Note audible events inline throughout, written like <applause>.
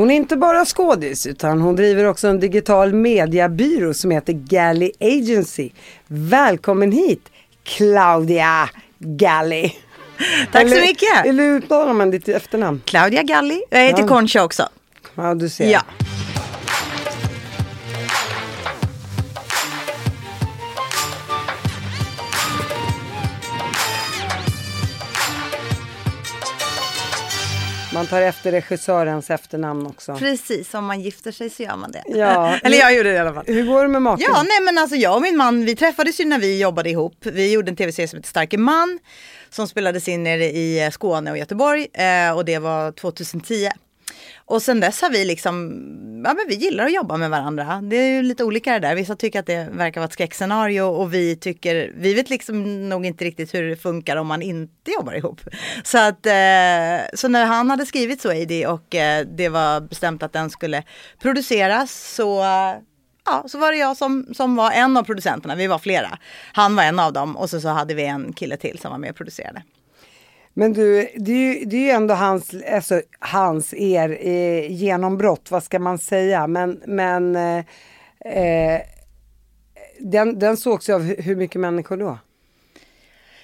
Hon är inte bara skådis utan hon driver också en digital mediabyrå som heter Galley Agency. Välkommen hit Claudia Galli. Tack så mycket. Eller uttalar man ditt efternamn? Claudia Galli. Jag heter Ja. Concha också. Ja, du ser. Ja. Man tar efter regissörens efternamn också. Precis, om man gifter sig så gör man det. Ja. <laughs> Eller jag gjorde det i alla fall. Hur går det med maken? Ja, nej men alltså jag och min man, vi träffades ju när vi jobbade ihop. Vi gjorde en tv-serie som heter Starke man. Som spelades in nere i eh, Skåne och Göteborg. Eh, och det var 2010. Och sen dess har vi liksom, ja men vi gillar att jobba med varandra. Det är ju lite olika det där. Vissa tycker att det verkar vara ett skräckscenario och vi tycker, vi vet liksom nog inte riktigt hur det funkar om man inte jobbar ihop. Så att, eh, så när han hade skrivit så Eddie och eh, det var bestämt att den skulle produceras så eh, Ja, så var det jag som, som var en av producenterna, vi var flera. Han var en av dem och så, så hade vi en kille till som var med och producerade. Men du, det är ju, det är ju ändå hans, alltså, hans, er eh, genombrott, vad ska man säga? Men, men eh, eh, den, den sågs ju av hu- hur mycket människor då?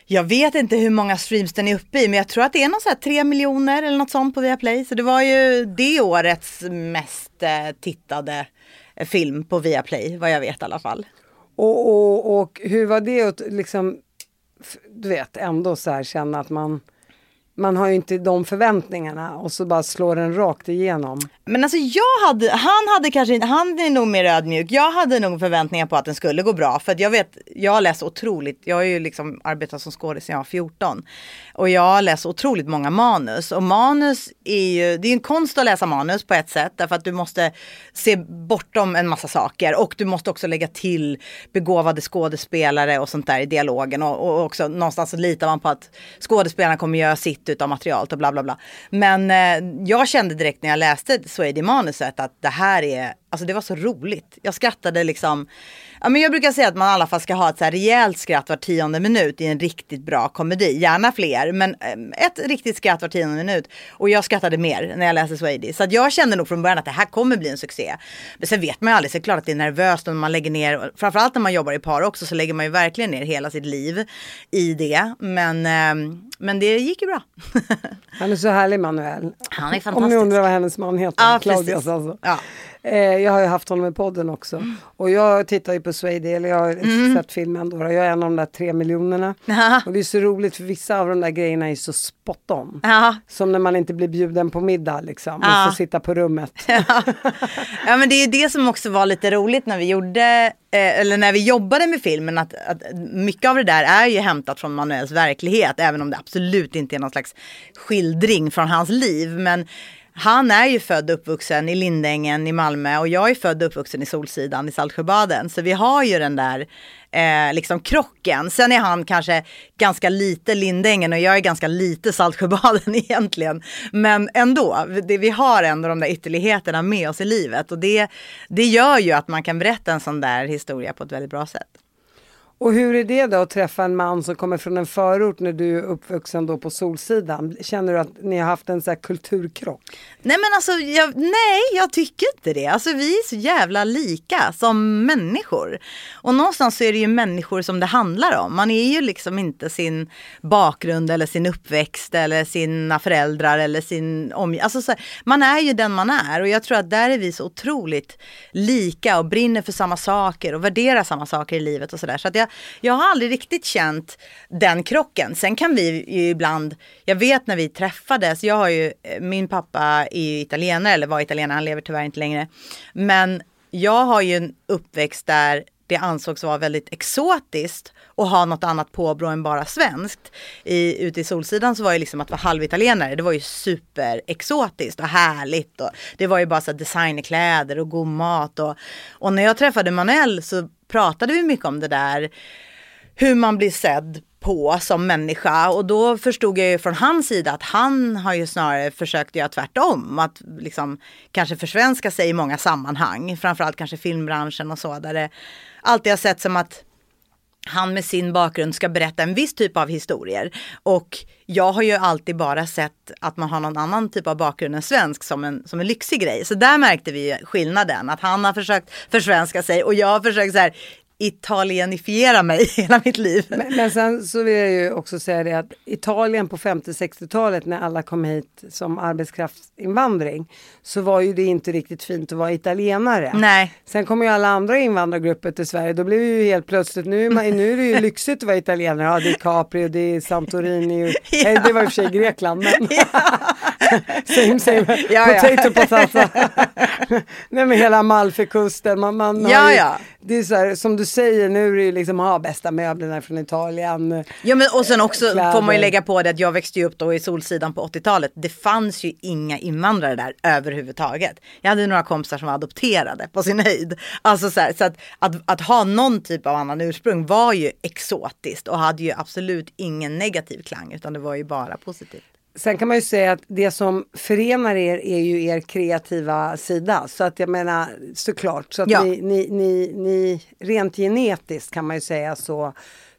Jag vet inte hur många streams den är uppe i, men jag tror att det är någon så här 3 miljoner eller något sånt på Viaplay. Så det var ju det årets mest eh, tittade eh, film på Viaplay, vad jag vet i alla fall. Och, och, och hur var det att liksom, du vet, ändå så här känna att man, man har ju inte de förväntningarna och så bara slår den rakt igenom. Men alltså jag hade, han hade kanske inte, han är nog mer ödmjuk. Jag hade nog förväntningar på att den skulle gå bra. För att jag vet, jag har läst otroligt, jag har ju liksom arbetat som skådis sedan jag var 14. Och jag har läst otroligt många manus. Och manus är ju, det är en konst att läsa manus på ett sätt. Därför att du måste se bortom en massa saker. Och du måste också lägga till begåvade skådespelare och sånt där i dialogen. Och, och också någonstans så litar man på att skådespelarna kommer göra sitt utav materialet och bla bla bla. Men eh, jag kände direkt när jag läste Swady-manuset att det här är, alltså det var så roligt. Jag skrattade liksom, ja men jag brukar säga att man i alla fall ska ha ett så här rejält skratt var tionde minut i en riktigt bra komedi. Gärna fler, men eh, ett riktigt skratt var tionde minut. Och jag skrattade mer när jag läste Swede. Så att jag kände nog från början att det här kommer bli en succé. Men sen vet man ju aldrig, så det är klart att det är nervöst när man lägger ner, framförallt när man jobbar i par också, så lägger man ju verkligen ner hela sitt liv i det. Men, eh, men det gick ju bra. <laughs> Han är så härlig Manuel. Han är Om ni fantastisk. undrar vad hennes man heter, Ja, Claudias precis. alltså. Ja. Eh, jag har ju haft honom i podden också. Och jag tittar ju på Swady, eller jag har sett filmen då. Jag är en av de där tre miljonerna. Ja. Och det är så roligt för vissa av de där grejerna är så spot on. Ja, Som när man inte blir bjuden på middag liksom. Ja. Och får sitta på rummet. <laughs> ja men det är det som också var lite roligt när vi gjorde, Eh, eller när vi jobbade med filmen, att, att mycket av det där är ju hämtat från Manuels verklighet, även om det absolut inte är någon slags skildring från hans liv. Men han är ju född och uppvuxen i Lindängen i Malmö och jag är född och uppvuxen i Solsidan i Saltsjöbaden. Så vi har ju den där eh, liksom krocken. Sen är han kanske ganska lite Lindängen och jag är ganska lite Saltsjöbaden <laughs> egentligen. Men ändå, det, vi har ändå de där ytterligheterna med oss i livet och det, det gör ju att man kan berätta en sån där historia på ett väldigt bra sätt. Och hur är det då att träffa en man som kommer från en förort när du är uppvuxen då på Solsidan? Känner du att ni har haft en så här kulturkrock? Nej men alltså, jag, nej jag tycker inte det. Alltså vi är så jävla lika som människor. Och någonstans så är det ju människor som det handlar om. Man är ju liksom inte sin bakgrund eller sin uppväxt eller sina föräldrar eller sin omgivning. Alltså så man är ju den man är och jag tror att där är vi så otroligt lika och brinner för samma saker och värderar samma saker i livet och sådär. Så att jag, jag har aldrig riktigt känt den krocken. Sen kan vi ju ibland, jag vet när vi träffades, jag har ju, eh, min pappa är ju italienare eller var italienare, han lever tyvärr inte längre. Men jag har ju en uppväxt där det ansågs vara väldigt exotiskt och ha något annat påbrå än bara svenskt. I, ute i Solsidan så var ju liksom att vara halvitalienare, det var ju superexotiskt och härligt. Och det var ju bara så designkläder designerkläder och god mat. Och, och när jag träffade Manuel så pratade vi mycket om det där, hur man blir sedd på som människa och då förstod jag ju från hans sida att han har ju snarare försökt göra tvärtom. Att liksom kanske försvenska sig i många sammanhang, framförallt kanske filmbranschen och så där det alltid har sett som att han med sin bakgrund ska berätta en viss typ av historier. Och jag har ju alltid bara sett att man har någon annan typ av bakgrund än svensk som en, som en lyxig grej. Så där märkte vi skillnaden. Att han har försökt försvenska sig och jag har försökt så här, italienifiera mig <laughs> hela mitt liv. Men, men sen så vill jag ju också säga det att Italien på 50-60-talet när alla kom hit som arbetskraftsinvandring så var ju det inte riktigt fint att vara italienare. Nej. Sen kom ju alla andra invandrargrupper till Sverige. Då blev ju helt plötsligt, nu, nu är det ju <laughs> lyxigt att vara italienare. Ja, det är Capri och det är Santorini. <laughs> Och, Ja. nej, det var i och för sig Grekland. Men same same. Ja, ja. Potato patata. nej men hela Amalfikusten. Man, man Ja, ju, ja. Det är så här, som du säger, nu är det ju liksom, ha bästa möblerna från Italien. Ja men och sen också Kläder. får man ju lägga på det att jag växte ju upp då i Solsidan på 80-talet. Det fanns ju inga invandrare där överhuvudtaget. Jag hade några kompisar som var adopterade på sin höjd. Alltså så, här, så att, att, att ha någon typ av annan ursprung var ju exotiskt och hade ju absolut ingen negativ klang utan det var ju bara positivt. Sen kan man ju säga att det som förenar er är ju er kreativa sida. Så att jag menar såklart, så att Ja. ni, ni, ni, ni rent genetiskt kan man ju säga så,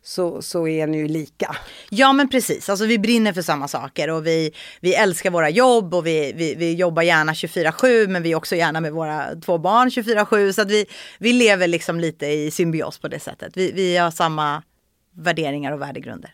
så, så är ni ju lika. Ja men precis, alltså vi brinner för samma saker och vi, vi älskar våra jobb och vi, vi, vi jobbar gärna 24-7 men vi är också gärna med våra två barn 24-7 så att vi, vi lever liksom lite i symbios på det sättet. Vi, vi har samma värderingar och värdegrunder.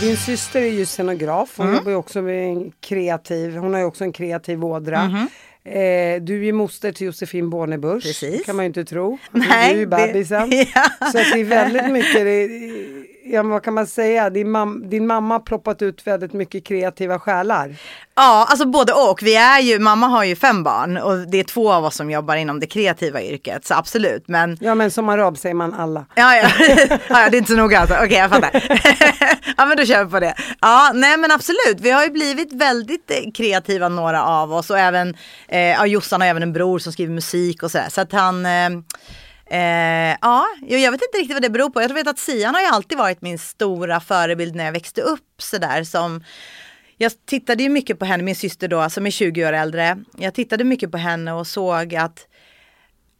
Din syster är ju scenograf, hon jobbar ju också med en kreativ, hon har ju också en kreativ ådra. Eh, du är ju moster till Josefin Bornebusch, Precis. det kan man ju inte tro. Nej, du är ju det- bebisen. <laughs> Ja. Så att det är väldigt mycket, det, ja, vad kan man säga, din, mam, din mamma har ploppat ut väldigt mycket kreativa själar. Ja, alltså både och. Vi är ju, mamma har ju fem barn och det är två av oss som jobbar inom det kreativa yrket, så absolut. Men Ja men som arab säger man alla. Ja, ja. <laughs> ja, ja, det är inte så noga alltså. Okej, jag fattar. <laughs> ja, men då kör vi på det. Ja, nej men absolut. Vi har ju blivit väldigt eh, kreativa några av oss och även, eh, ja, Jossan har även en bror som skriver musik och sådär. Så att han, eh, eh, ja, jag vet inte riktigt vad det beror på. Jag vet att Sian har ju alltid varit min stora förebild när jag växte upp sådär som jag tittade ju mycket på henne, min syster då som är 20 år äldre. Jag tittade mycket på henne och såg att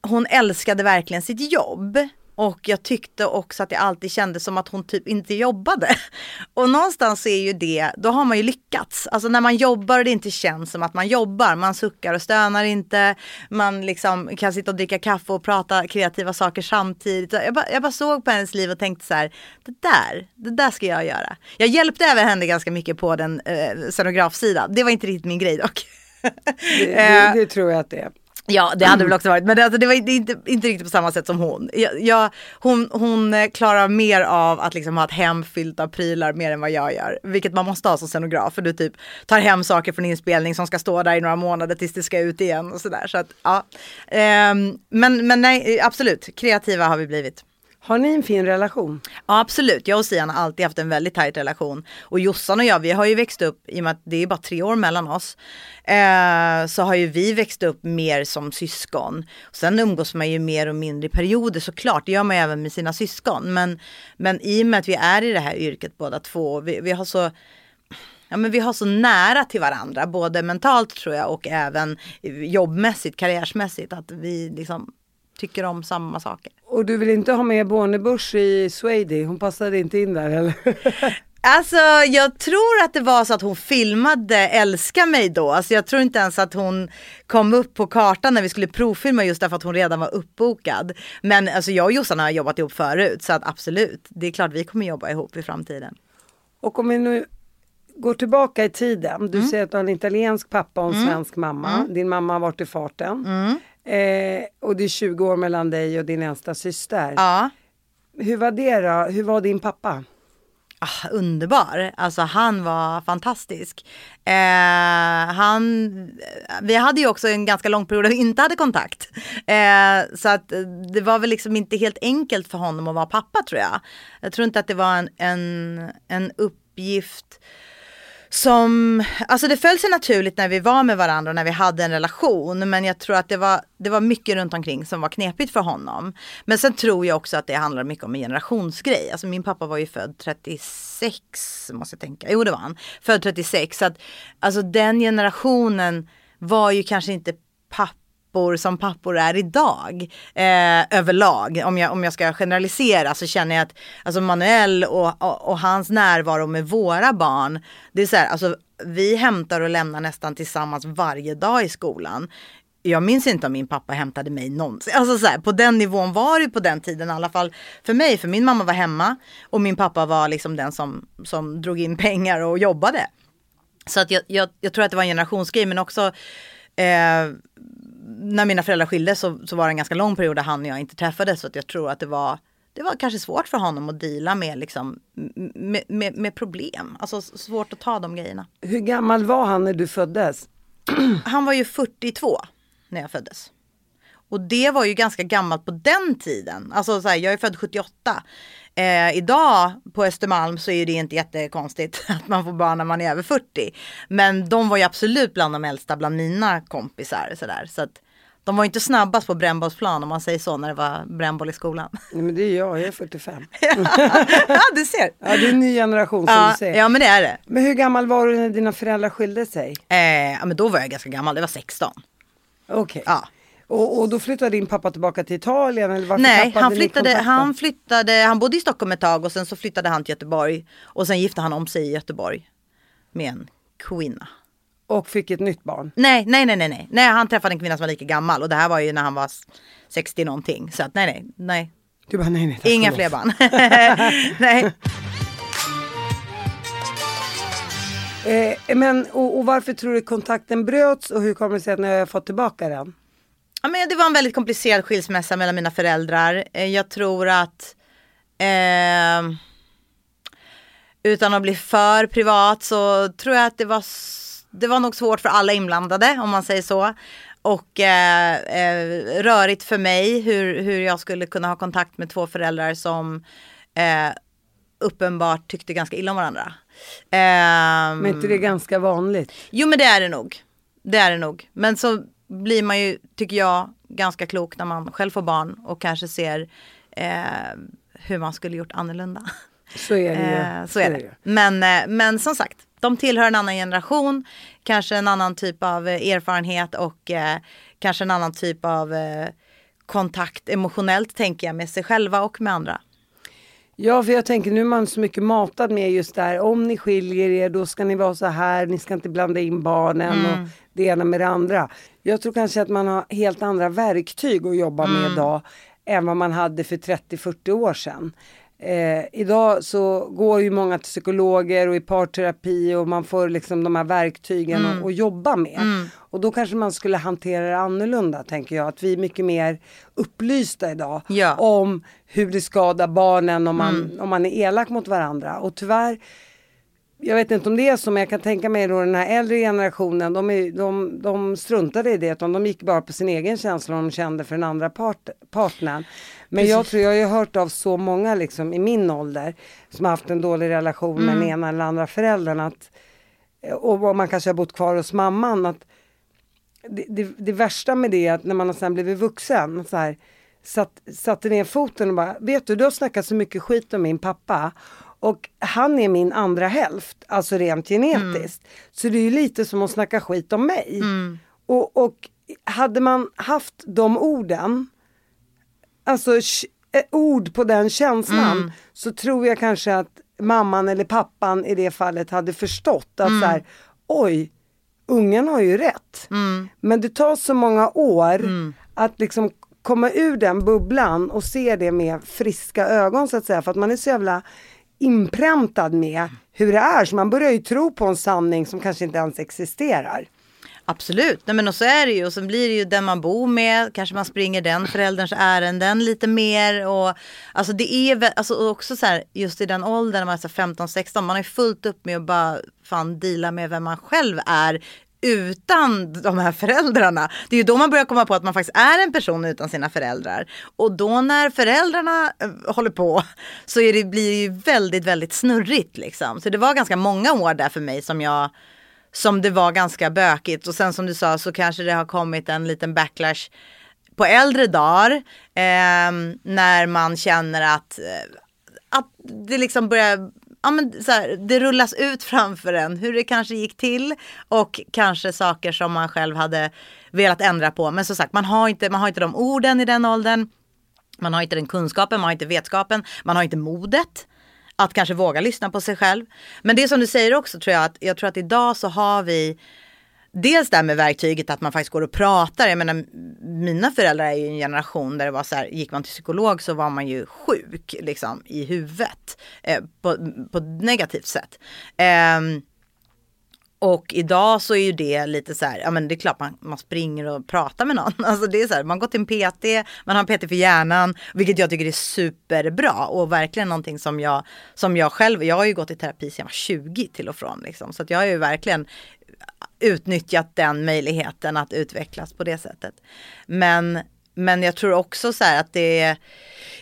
hon älskade verkligen sitt jobb. Och jag tyckte också att jag alltid kände som att hon typ inte jobbade. <laughs> Och någonstans är ju det, då har man ju lyckats. Alltså när man jobbar och det inte känns som att man jobbar. Man suckar och stönar inte. Man liksom kan sitta och dricka kaffe och prata kreativa saker samtidigt. Jag bara, jag bara såg på hennes liv och tänkte så här, det där, det där ska jag göra. Jag hjälpte även henne ganska mycket på den eh, scenografsidan. Det var inte riktigt min grej dock. <laughs> Det, Eh, det, det tror jag att det är. Ja, det hade väl också varit, men det, alltså, det var inte, inte, inte riktigt på samma sätt som hon. Jag, jag, hon, hon eh, klarar mer av att liksom ha ett hem fyllt av prylar mer än vad jag gör. Vilket man måste ha som scenograf, för du typ tar hem saker från inspelning som ska stå där i några månader tills det ska ut igen och sådär. Så att, ja. Ehm, men, men nej, absolut, kreativa har vi blivit. Har ni en fin relation? Ja absolut, jag och Sian har alltid haft en väldigt tajt relation. Och Jossan och jag, vi har ju växt upp, i och med att det är bara tre år mellan oss, eh, så har ju vi växt upp mer som syskon. Sen umgås man ju mer och mindre i perioder såklart, det gör man ju även med sina syskon. Men, men i och med att vi är i det här yrket båda två, vi, vi har så Ja, men vi har så nära till varandra, både mentalt tror jag och även jobbmässigt, karriärsmässigt, att vi liksom tycker om samma saker. Och du vill inte ha med Bornebusch i Swady? Hon passade inte in där eller? <laughs> Alltså jag tror att det var så att hon filmade Älska mig då. Alltså jag tror inte ens att hon kom upp på kartan när vi skulle provfilma just därför att hon redan var uppbokad. Men alltså jag och Jossan har jobbat ihop förut så att absolut, det är klart vi kommer jobba ihop i framtiden. Och om vi nu går tillbaka i tiden. Mm. Du säger att du har en italiensk pappa och en svensk mamma. Din mamma har varit i farten. Eh, och det är 20 år mellan dig och din äldsta syster. Ja. Hur var det då? Hur var din pappa? Ah, underbar, alltså han var fantastisk. Eh, han, vi hade ju också en ganska lång period där vi inte hade kontakt. Eh, så att det var väl liksom inte helt enkelt för honom att vara pappa tror jag. Jag tror inte att det var en, en, en uppgift som, alltså det föll sig naturligt när vi var med varandra och när vi hade en relation. Men jag tror att det var, det var mycket runt omkring som var knepigt för honom. Men sen tror jag också att det handlar mycket om en generationsgrej. Alltså min pappa var ju född 36, måste jag tänka. Jo det var han. Född 36. Så att, alltså den generationen var ju kanske inte pappa pappor som pappor är idag eh, överlag. Om jag, om jag ska generalisera så känner jag att alltså Manuel och, och, och, hans närvaro med våra barn, det är så här, alltså vi hämtar och lämnar nästan tillsammans varje dag i skolan. Jag minns inte om min pappa hämtade mig någonsin. Alltså så här, på den nivån var det på den tiden i alla fall för mig. För min mamma var hemma och min pappa var liksom den som, som drog in pengar och jobbade. Så att jag, jag, jag tror att det var en generationsgrej men också eh, när mina föräldrar skildes så, så var det en ganska lång period där han och jag inte träffades. Så att jag tror att det var, det var kanske svårt för honom att dela med, liksom, med, med, med problem. Alltså svårt att ta de grejerna. Hur gammal var han när du föddes? <clears throat> Han var ju 42 när jag föddes. Och det var ju ganska gammalt på den tiden. Alltså så här, jag är född 78. Eh, idag på Östermalm så är det inte jättekonstigt <laughs> att man får barn när man är över 40. Men de var ju absolut bland de äldsta bland mina kompisar. Så, där. så att de var inte snabbast på brännbollsplan om man säger så när det var brännboll i skolan. <laughs> Nej men det är jag, jag är 45. <laughs> ja du ser. Ja det är en ny generation som Ja, du säger. ja men det är det. Men hur gammal var du när dina föräldrar skilde sig? Eh, ja, men då var jag ganska gammal, det var 16. Okej. Ja. Och, och då flyttade din pappa tillbaka till Italien eller varför Nej, han flyttade, han flyttade, han bodde i Stockholm ett tag och sen så flyttade han till Göteborg. Och sen gifte han om sig i Göteborg. Med en kvinna. Och fick ett nytt barn. Nej, nej, nej, nej, nej. Nej, han träffade en kvinna som var lika gammal och det här var ju när han var 60 någonting. Så att nej, nej, nej. Du bara nej nej tack Inga fler barn. <laughs> nej. Eh, men och, och varför tror du kontakten bröts och hur kommer det sig att ni har fått tillbaka den? Ja, men det var en väldigt komplicerad skilsmässa mellan mina föräldrar. Eh, Jag tror att eh, utan att bli för privat så tror jag att det var, det var nog svårt för alla inblandade om man säger så. Och eh, eh, rörigt för mig hur, hur jag skulle kunna ha kontakt med två föräldrar som eh, uppenbart tyckte ganska illa om varandra. Ehm, Men inte det är ganska vanligt? Jo men det är det nog. Det är det nog. Men så blir man ju, tycker jag, ganska klok när man själv får barn och kanske ser eh, hur man skulle gjort annorlunda. Så är det ju. Eh, så är det. Men, eh, men som sagt, de tillhör en annan generation, kanske en annan typ av eh, erfarenhet och eh, kanske en annan typ av eh, kontakt emotionellt tänker jag med sig själva och med andra. Ja, för jag tänker nu är man så mycket matad med just där, om ni skiljer er då ska ni vara så här, ni ska inte blanda in barnen och det ena med det andra. Jag tror kanske att man har helt andra verktyg att jobba med idag än vad man hade för 30-40 år sedan. Eh, idag så går ju många till psykologer och i parterapi och man får liksom de här verktygen att- att jobba med. Och då kanske man skulle hantera det annorlunda tänker jag. Att vi är mycket mer upplysta idag Ja. om hur det skadar barnen om man, om man är elak mot varandra. Och tyvärr, jag vet inte om det är så men jag kan tänka mig då den här äldre generationen, de, är, de, de struntade i det utan de gick bara på sin egen känsla och de kände för den andra part, partnern. Men jag tror, jag har ju hört av så många liksom i min ålder som har haft en dålig relation med den ena eller andra föräldern att, och man kanske har bott kvar hos mamman att det, det, det värsta med det är att när man har sen blivit vuxen så här, satt, satte ner foten och bara, vet du, du har snackat så mycket skit om min pappa och han är min andra hälft, alltså rent genetiskt. Så det är ju lite som att snacka skit om mig. Och, och hade man haft de orden, alltså eh, ord på den känslan, så tror jag kanske att mamman eller pappan i det fallet hade förstått att så här, oj, ungen har ju rätt. Men det tar så många år att liksom komma ur den bubblan och se det med friska ögon så att säga. För att man är så jävla inpräntad med hur det är. Så man börjar ju tro på en sanning som kanske inte ens existerar. Absolut, Nej, men och så är det ju. Och sen blir det ju den man bor med. Kanske man springer den förälderns ärenden lite mer. Och, alltså det är alltså också så här, just i den åldern när man är 15-16. Man har ju fullt upp med att bara fan deala med vem man själv är. Utan de här föräldrarna. Det är ju då man börjar komma på att man faktiskt är en person utan sina föräldrar. Och då när föräldrarna eh, håller på så är det, blir det ju väldigt, väldigt snurrigt liksom. Så det var ganska många år där för mig som jag som det var ganska bökigt och sen som du sa så kanske det har kommit en liten backlash på äldre dagar eh, när man känner att, eh, att det liksom börjar Ja, men så här, det rullas ut <laughs> framför en hur det kanske gick till och kanske saker som man själv hade velat ändra på. Men som sagt, man har inte, man har inte de orden i den åldern. Man har inte den kunskapen, man har inte vetskapen, man har inte modet att kanske våga lyssna på sig själv. Men det som du säger också tror jag att jag tror att idag så har vi Dels det här med verktyget att man faktiskt går och pratar. Jag menar, mina föräldrar är ju en generation där det var så här, gick man till psykolog så var man ju sjuk liksom i huvudet. Eh, på, på ett negativt sätt. Eh, och idag så är ju det lite så här, ja men det är klart man, man springer och pratar med någon. <laughs> Alltså det är så här, man går till en PT, man har en PT för hjärnan, vilket jag tycker är superbra och verkligen någonting som jag, som jag själv, jag har ju gått i terapi sedan jag var 20 till och från liksom. Så att jag har ju verkligen utnyttjat den möjligheten att utvecklas på det sättet. Men, men jag tror också så här att det är,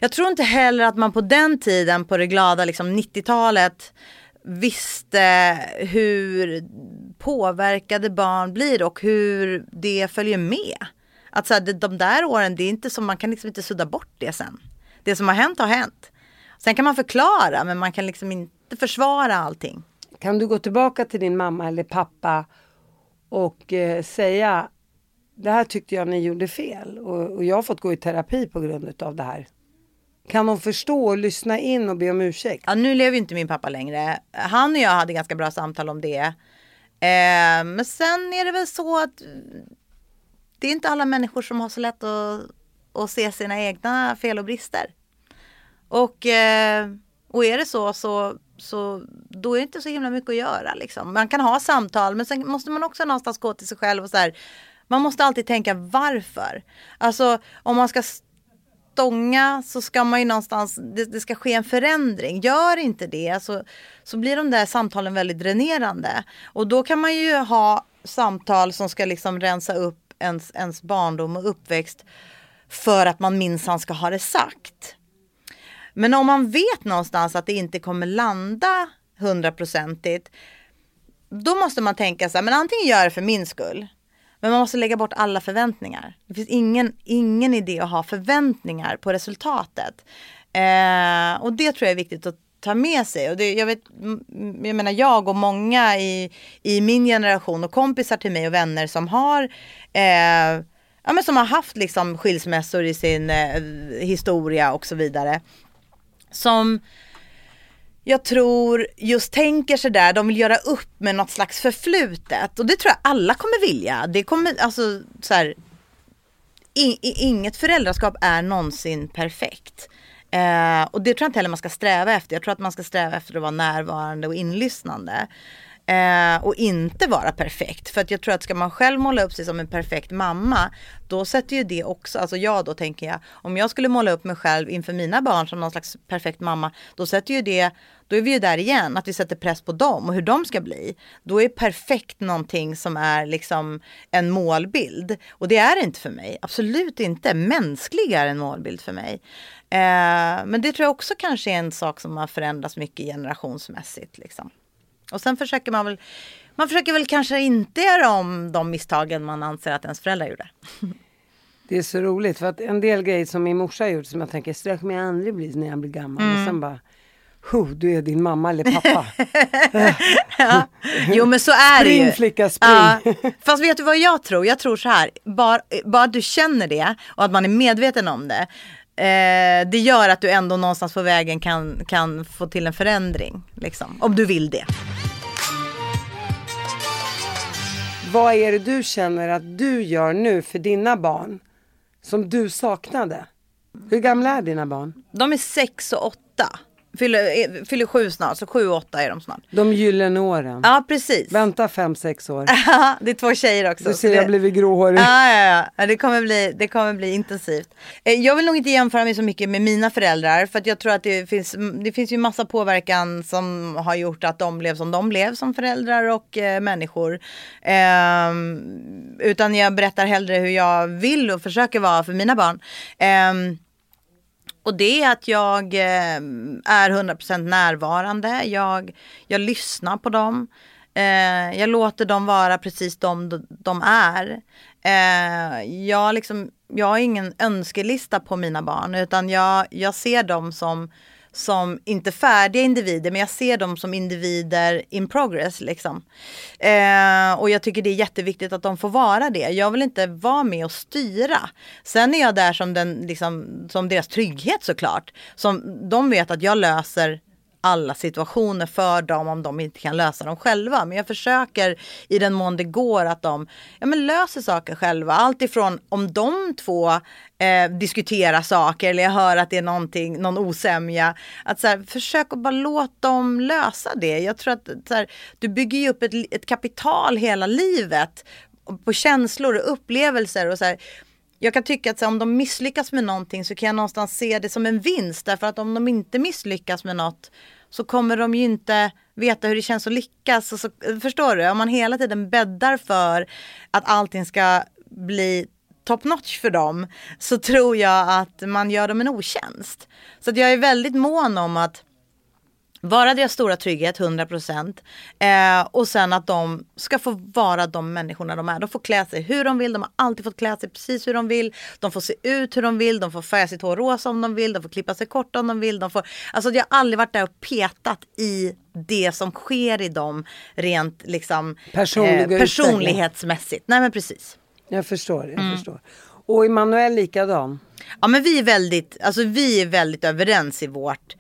jag tror inte heller att man på den tiden, på det glada liksom 90-talet, visste hur påverkade barn blir och hur det följer med. Att så här, de där åren, det är inte som man kan liksom inte sudda bort det sen. Det som har hänt har hänt. Sen kan man förklara men man kan liksom inte försvara allting. Kan du gå tillbaka till din mamma eller pappa och eh, säga det här tyckte jag ni gjorde fel och, och jag har fått gå i terapi på grund av det här. Kan de förstå och lyssna in och be om ursäkt? Ja, nu lever ju inte min pappa längre. Han och jag hade ganska bra samtal om det. Eh, men sen är det väl så att det är inte alla människor som har så lätt att, att se sina egna fel och brister. Och, eh, och är det så, så så då är det inte så himla mycket att göra. Liksom. Man kan ha samtal men sen måste man också någonstans gå till sig själv och så här. Man måste alltid tänka varför. Alltså om man ska stånga så ska man ju någonstans, det, det, ska ske en förändring. Gör inte det så, så blir de där samtalen väldigt dränerande. Och då kan man ju ha samtal som ska liksom rensa upp ens, ens barndom och uppväxt för att man minsann ska ha det sagt. Men om man vet någonstans att det inte kommer landa hundraprocentigt då måste man tänka så här, men antingen gör det för min skull men man måste lägga bort alla förväntningar. Det finns ingen, ingen idé att ha förväntningar på resultatet. Eh, och det tror jag är viktigt att ta med sig. Och det, jag, vet, jag menar jag och många i, i min generation och kompisar till mig och vänner som har eh, ja, men som har haft liksom skilsmässor i sin eh, historia och så vidare. Som jag tror just tänker sig där, de vill göra upp med något slags förflutet. Och det tror jag alla kommer vilja. Det kommer, alltså så här, i, inget föräldraskap är någonsin perfekt. Eh, och det tror jag inte heller man ska sträva efter. Jag tror att man ska sträva efter att vara närvarande och inlyssnande. Eh, och inte vara perfekt. För att jag tror att ska man själv måla upp sig som en perfekt mamma, då sätter ju det också, alltså jag då tänker jag, om jag skulle måla upp mig själv inför mina barn som någon slags perfekt mamma, då sätter ju det, då är vi ju där igen, att vi sätter press på dem och hur de ska bli. Då är perfekt någonting som är liksom en målbild. Och det är det inte för mig, absolut inte. Mänsklig är en målbild för mig. Eh, men det tror jag också kanske är en sak som har förändrats mycket generationsmässigt. Liksom. Och sen försöker man väl man försöker väl kanske inte göra om de misstagen man anser att ens föräldrar gjorde. <laughs> Det är så roligt för att en del grejer som min morsa har gjort som jag tänker, så där kommer jag aldrig bli när jag blir gammal. Mm. Och sen bara, du är din mamma eller pappa. <laughs> ja. Jo men så är spring, det ju. flicka spring. Ja. Fast vet du vad jag tror? Jag tror så här, bara, bara du känner det och att man är medveten om det. eh, det gör att du ändå någonstans på vägen kan, kan få till en förändring. Liksom, om du vill det. Vad är det du känner att du gör nu för dina barn som du saknade? Hur gamla är dina barn? De är sex och åtta. Fyller, eh, fyller sju snart, så sju åtta är de snart. De gyllene åren. Ja precis. Vänta fem, sex år. <laughs> det är två tjejer också. Du ser det- jag har blivit gråhårig. Ja, ja, ja. Det kommer, bli, det kommer bli intensivt. Eh, Jag vill nog inte jämföra mig så mycket med mina föräldrar. För att jag tror att det finns, det finns ju massa påverkan som har gjort att de blev som de blev som föräldrar och eh, människor. Ehm, utan jag berättar hellre hur jag vill och försöker vara för mina barn. Ehm, och det är att jag eh, är 100% närvarande. Jag, jag lyssnar på dem. Eh, jag låter dem vara precis de de- är. Eh, jag, liksom, jag har ingen önskelista på mina barn utan jag, jag ser dem som, som inte färdiga individer men jag ser dem som individer in progress. Liksom. Eh, och jag tycker det är jätteviktigt att de får vara det. Jag vill inte vara med och styra. Sen är jag där som, den, liksom, som deras trygghet såklart. Som de vet att jag löser alla situationer för dem om de inte kan lösa dem själva. Men jag försöker i den mån det går att de ja, men löser saker själva. Allt ifrån om de två eh, diskuterar saker eller jag hör att det är någonting, någon osämja. Att så här, försök att bara låta dem lösa det. Jag tror att så här, du bygger ju upp ett, ett kapital hela livet på känslor och upplevelser och så här, jag kan tycka att så, om de misslyckas med någonting så kan jag någonstans se det som en vinst. Därför att om de inte misslyckas med något så kommer de ju inte veta hur det känns att lyckas. Och så, förstår du? Om man hela tiden bäddar för att allting ska bli top notch för dem så tror jag att man gör dem en otjänst. Så att jag är väldigt mån om att vara deras stora trygghet, 100%. Eh, och sen att de ska få vara de människorna de är. De får klä sig hur de vill, de har alltid fått klä sig precis hur de vill. De får se ut hur de vill, de får färga sitt hår rosa om de vill, de får klippa sig kort om de vill. De får, alltså jag har aldrig varit där och petat i det som sker i dem rent liksom utveckling. personlighetsmässigt. Nej men precis. Jag förstår, jag Mm. förstår. Och Emanuel likadan. Ja men vi är väldigt, alltså vi är väldigt överens i vårt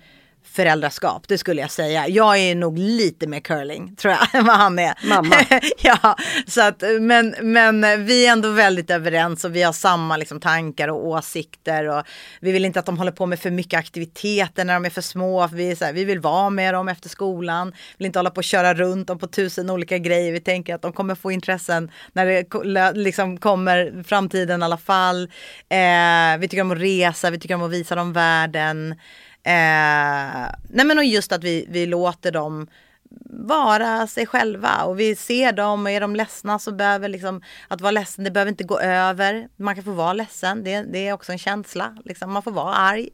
föräldraskap, det skulle jag säga. Jag är nog lite mer curling tror jag <laughs> än vad han är. Mamma. <laughs> ja, så att, men, men vi är ändå väldigt överens och vi har samma liksom, tankar och åsikter. Och vi vill inte att de håller på med för mycket aktiviteter när de är för små. Vi, så här, vi vill vara med dem efter skolan. Vi vill inte hålla på och köra runt dem på tusen olika grejer. Vi tänker att de kommer få intressen när det liksom kommer framtiden i alla fall. Eh, vi tycker om att resa, vi tycker om att visa dem världen. Eh, nej men och just att vi, vi låter dem vara sig själva och vi ser dem och är de ledsna så behöver liksom att vara ledsen, det behöver inte gå över. Man kan få vara ledsen, det, det är också en känsla. Liksom, man får vara arg.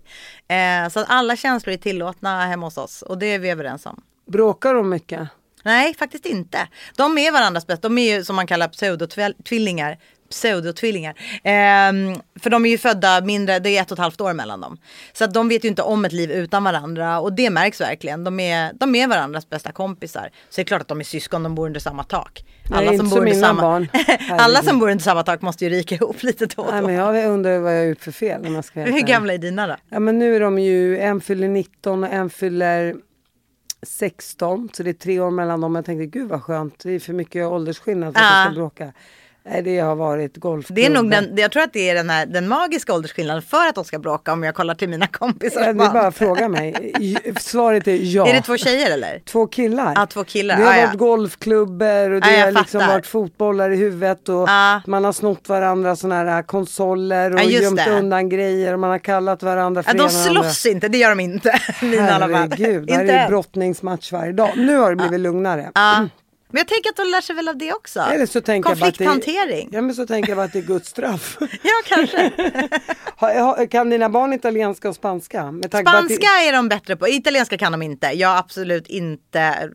Eh, så att alla känslor är tillåtna hemma hos oss och det är vi överens om. Bråkar de mycket? Nej, faktiskt inte. De är varandras bästa. De är ju som man kallar pseudotvillingar. Pseudotvillingar. Ehm, för de är ju födda mindre, det är ett och ett halvt år mellan dem. Så att de vet ju inte om ett liv utan varandra och det märks verkligen. De är, de är varandras bästa kompisar. Så det är klart att de är syskon, de bor under samma tak. Nej, inte som mina barn. <laughs> Alla som bor under samma tak måste ju ryka ihop lite då och Nej, då. men jag undrar vad jag har gjort för fel om jag ska Hur gamla är dina då? Ja men nu är de ju, en fyller 19 och en fyller 16. Så det är tre år mellan dem. Jag tänkte gud vad skönt. Det är för mycket åldersskillnad för att jag ska bråka. Nej det har varit golfklubben. Det är nog den, jag tror att det är den, här, den magiska åldersskillnaden för att de ska bråka om jag kollar till mina kompisar. Ja, det är bara att fråga mig. Svaret är ja. Är det två tjejer eller? Två killar. Ja, två killar. Det har Ah, ja. varit golfklubbor och det Ja, jag har liksom fattar. varit fotbollar i huvudet och Ja. man har snott varandra sådana här konsoler och Ja, just gömt det. undan grejer och man har kallat varandra för Ja, de det andra. slåss inte, det gör de inte. <laughs> Mina. Herregud, det här är ju brottningsmatch varje dag. Nu har det blivit lugnare. Ja. Men jag tänker att de lär sig väl av det också. Eller så tänker att det- Konflikthantering. Ja men så tänker jag bara att det är Guds straff. <laughs> Ja, kanske. <laughs> Kan dina barn italienska och spanska? Att det- Spanska är de bättre på. Italienska kan de inte. Jag har absolut inte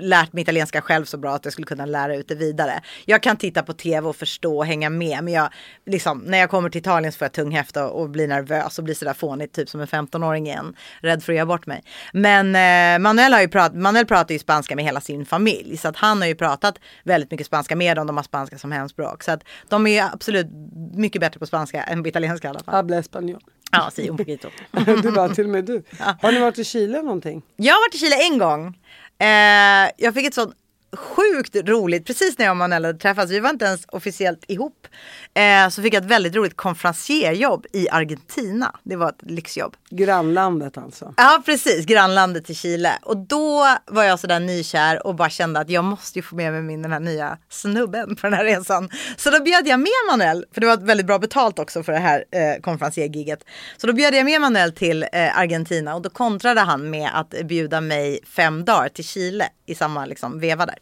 lärt mig italienska själv så bra att jag skulle kunna lära ut det vidare. Jag kan titta på tv och förstå och hänga med. Men jag, liksom, när jag kommer till Italien så får jag tunghäfta och blir nervös och blir sådär fånigt, typ som en 15-åring igen. Rädd för att göra bort mig. Men eh, Manuel, har ju prat, Manuel pratar ju spanska med hela sin familj. Så att han har ju pratat väldigt mycket spanska med dem. De har spanska som hemspråk. Så att de är absolut mycket bättre på spanska än på italienska i alla fall. Habla español. Ja, si un poquito. <laughs> du bara, till och med du. Har ni varit i Chile någonting? Jag har varit i Chile en gång. Eh, jag fick ett sånt sjukt roligt, precis när jag och Manuel hade träffats, vi var inte ens officiellt ihop. Eh, så fick jag ett väldigt roligt konferencierjobb i Argentina. Det var ett lyxjobb. Grannlandet alltså. Ja precis, grannlandet till Chile. Och då var jag sådär nykär och bara kände att jag måste ju få med mig min den här nya snubben på den här resan. Så då bjöd jag med Manuel, för det var väldigt bra betalt också för det här eh, konferenciergiget. Så då bjöd jag med Manuel till eh, Argentina och då kontrade han med att bjuda mig fem dagar till Chile i samma liksom, veva där.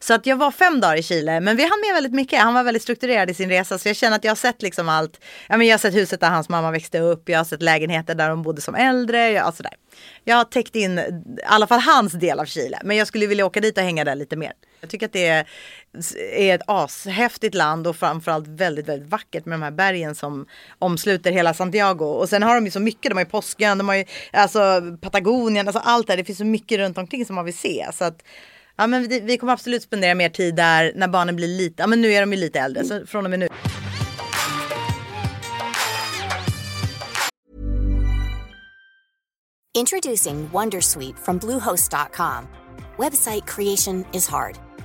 Så att jag var fem dagar i Chile, men vi hann med väldigt mycket. Han var väldigt strukturerad i sin resa, så jag känner att jag har sett liksom allt. Ja, men jag har sett huset där hans mamma växte upp, jag har sett lägenheter där de bodde som äldre, jag, alltså där. Jag har täckt in i alla fall hans del av Chile, men jag skulle vilja åka dit och hänga där lite mer. Jag tycker att det är, är ett ashäftigt land och framförallt väldigt, väldigt vackert med de här bergen som omsluter hela Santiago. Och sen har de ju så mycket, de har ju Påskön, de har ju alltså Patagonien, alltså allt här. Det finns så mycket runt omkring som man vill se. Så att Ja men vi, vi kommer absolut spendera mer tid där när barnen blir lite, ja men nu är de ju lite äldre så från och med nu. Introducing Wondersweet from Bluehost.com. Website creation is hard,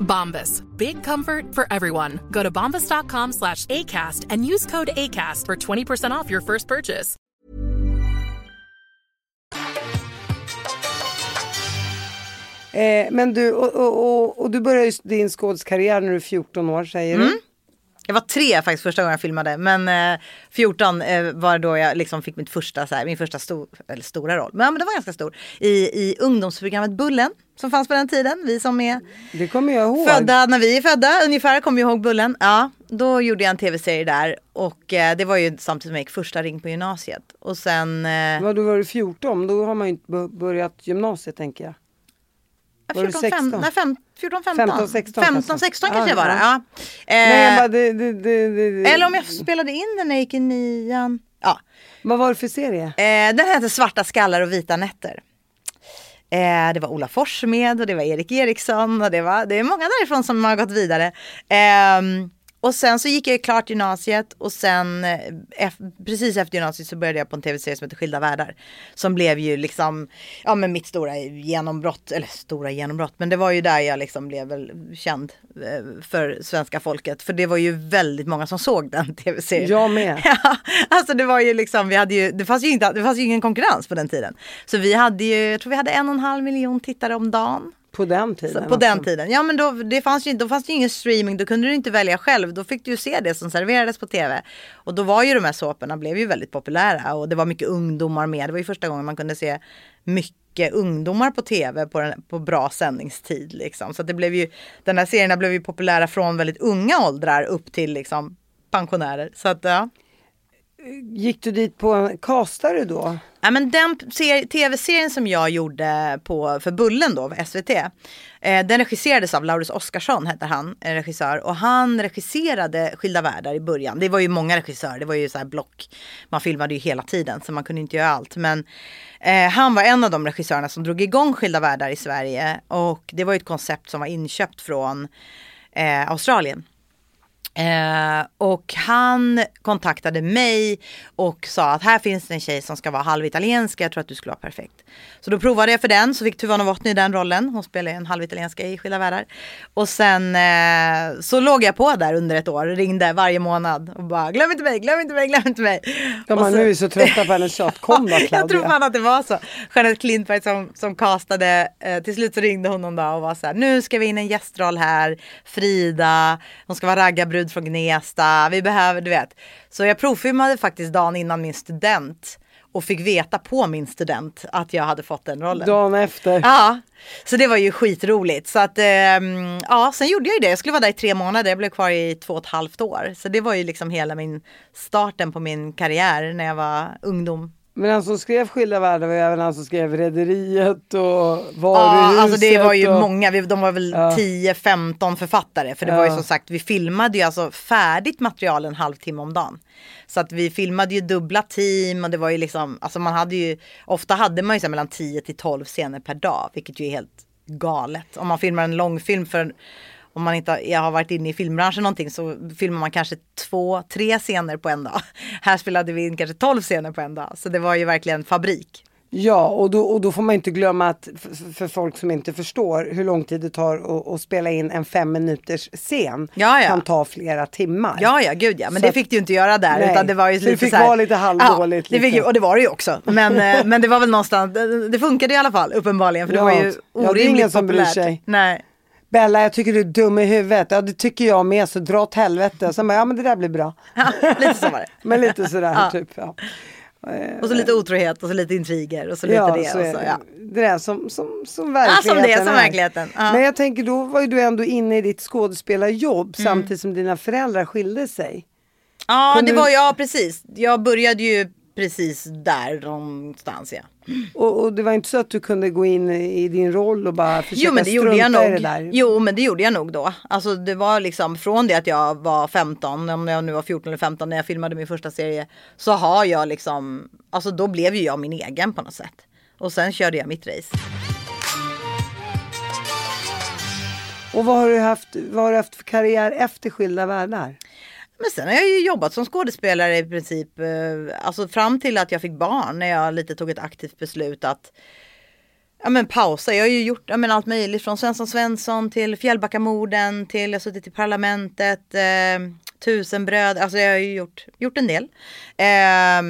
Bombas. Big comfort for everyone. Go to bombas.com slash ACAST and use code ACAST for 20% off your first purchase. Eh, men du, och, och, och, och du började din skådiskarriär när du är 14 år säger mm. du? Jag var tre faktiskt första gången jag filmade men eh, 14 eh, var då jag liksom fick mitt första, så här, min första stor, eller stora roll. Men, ja, men det var ganska stor. I, I ungdomsprogrammet Bullen som fanns på den tiden. Vi som är det kommer jag ihåg. födda när vi är födda ungefär kommer jag ihåg Bullen. Ja, då gjorde jag en tv-serie där och eh, det var ju samtidigt som jag gick första ring på gymnasiet. Och sen... Eh, Vad, då var du 14, då har man ju inte börjat gymnasiet tänker jag. 14, 15, nej, 15, 14, 15, 15 16, 15, 16 kanske jag var ja. ja. Nej, bara, det, det, det, Eller om jag spelade in den när jag gick i nian. Ja. Vad var det för serie? Eh, den hette Svarta skallar och vita nätter. Eh, det var Ola Forssmed och det var Erik Eriksson och det, var, det är många därifrån som har gått vidare. Eh, och sen så gick jag klart gymnasiet och sen eh, precis efter gymnasiet så började jag på en tv-serie som heter Skilda världar. Som blev ju liksom, ja men mitt stora genombrott, eller stora genombrott, men det var ju där jag liksom blev väl känd eh, för svenska folket. För det var ju väldigt många som såg den <laughs> tv-serien. Jag med. <laughs> Ja, alltså det var ju liksom, vi hade ju, det fanns ju, inte, det fanns ju ingen konkurrens på den tiden. Så vi hade ju, jag tror vi hade en och en halv miljon tittare om dagen. På den tiden? Så, på alltså. den tiden. Ja men då, det fanns ju, då fanns det ju ingen streaming, då kunde du inte välja själv. Då fick du ju se det som serverades på tv. Och då var ju de här såporna blev ju väldigt populära och det var mycket ungdomar med. Det var ju första gången man kunde se mycket ungdomar på tv på, den, på bra sändningstid. Liksom. Så det blev ju, den här serierna blev ju populära från väldigt unga åldrar upp till liksom, pensionärer. Så att, ja. Gick du dit på en castare då? Ja, men den tv-serien som jag gjorde på, för Bullen då, SVT. Eh, den regisserades av Laurus Oskarsson, hette han, en regissör. Och han regisserade Skilda världar i början. Det var ju många regissörer, det var ju så här block. Man filmade ju hela tiden så man kunde inte göra allt. Men eh, han var en av de regissörerna som drog igång Skilda världar i Sverige. Och det var ju ett koncept som var inköpt från eh, Australien. Eh, och han kontaktade mig och sa att här finns det en tjej som ska vara halvitalienska, jag tror att du skulle vara perfekt. Så då provade jag för den, så fick Tuva Novotny den rollen. Hon spelar en halvitalienska i Skilda världar. Och sen eh, så låg jag på där under ett år, ringde varje månad och bara glöm inte mig, glöm inte mig, glöm inte mig. De så, nu är så trötta på hennes tjat, kom då Claudia. <laughs> jag tror fan att det var så. Jeanette Klintberg som, som castade, eh, till slut så ringde hon någon dag och var så här, nu ska vi in en gästroll här, Frida, hon ska vara raggarbrud brud från Gnesta, vi behöver, du vet. Så jag provfilmade faktiskt dagen innan min student och fick veta på min student att jag hade fått den rollen. Dagen efter. Ja, så det var ju skitroligt. Så att, ehm, ja, sen gjorde jag ju det. Jag skulle vara där i tre månader, jag blev kvar i två och ett halvt år. Så det var ju liksom hela min starten på min karriär när jag var ungdom. Men han som skrev Skilda världar var ju även han som skrev Rederiet och Varuhuset. Ja, alltså det var ju och... många, de var väl Ja. 10-15 författare. För det var ju Ja. som sagt, vi filmade ju alltså färdigt material en halvtimme om dagen. Så att vi filmade ju dubbla team och det var ju liksom, alltså man hade ju, ofta hade man ju så mellan 10 till 12 scener per dag, vilket ju är helt galet. Om man filmar en långfilm för om man inte har varit inne i filmbranschen någonting så filmar man kanske två, tre scener på en dag. <laughs> Här spelade vi in kanske 12 scener på en dag. Så det var ju verkligen fabrik. Ja, och då, och då får man inte glömma att för, folk som inte förstår hur lång tid det tar att, spela in en fem minuters scen Ja, ja. kan ta flera timmar. Ja, ja, gud ja. Men Så det fick du ju inte göra där. Nej, Utan det var ju det lite fick så här, vara lite halvdåligt, Ja, det fick, och det var det ju också. Men, eh, <laughs> men det var väl någonstans, det, funkade i alla fall uppenbarligen. För det Ja, var ju ja, det är orimligt ingen som bryr populärt. sig. Nej. Bella, jag tycker du är dum i huvudet. Ja, det tycker jag med, så dra åt helvete. Sen bara, ja men det där blir bra. Ja, lite så var det. <laughs> Men lite sådär Ja. typ. Ja. Och så lite otrohet och så lite intriger och så lite ja, det. så och så, ja. Det där som, som, som Ja, verkligheten som det som verkligheten. Ja. Men jag tänker, då var ju du ändå inne i ditt skådespelarjobb Mm. samtidigt som dina föräldrar skilde sig. Ja, Kunde det var ja precis. Jag började ju precis där någonstans ja. Och, och det var inte så att du kunde gå in i din roll och bara försöka Jo men det gjorde jag strunta i nog. det där. Jo men det gjorde jag nog då. Alltså det var liksom från det att jag var 15, om jag nu var 14 eller 15 när jag filmade min första serie. Så har jag liksom, alltså då blev ju jag min egen på något sätt. Och sen körde jag mitt race. Och vad har du haft, vad har du haft för karriär efter Skilda världar? Men sen har jag ju jobbat som skådespelare i princip, eh, alltså fram till att jag fick barn när jag lite tog ett aktivt beslut att Ja men pausa, jag har ju gjort ja, men allt möjligt från Svensson Svensson till Fjällbackamorden till jag har suttit i Parlamentet, eh, Tusenbröd, alltså jag har ju gjort, gjort en del. Eh,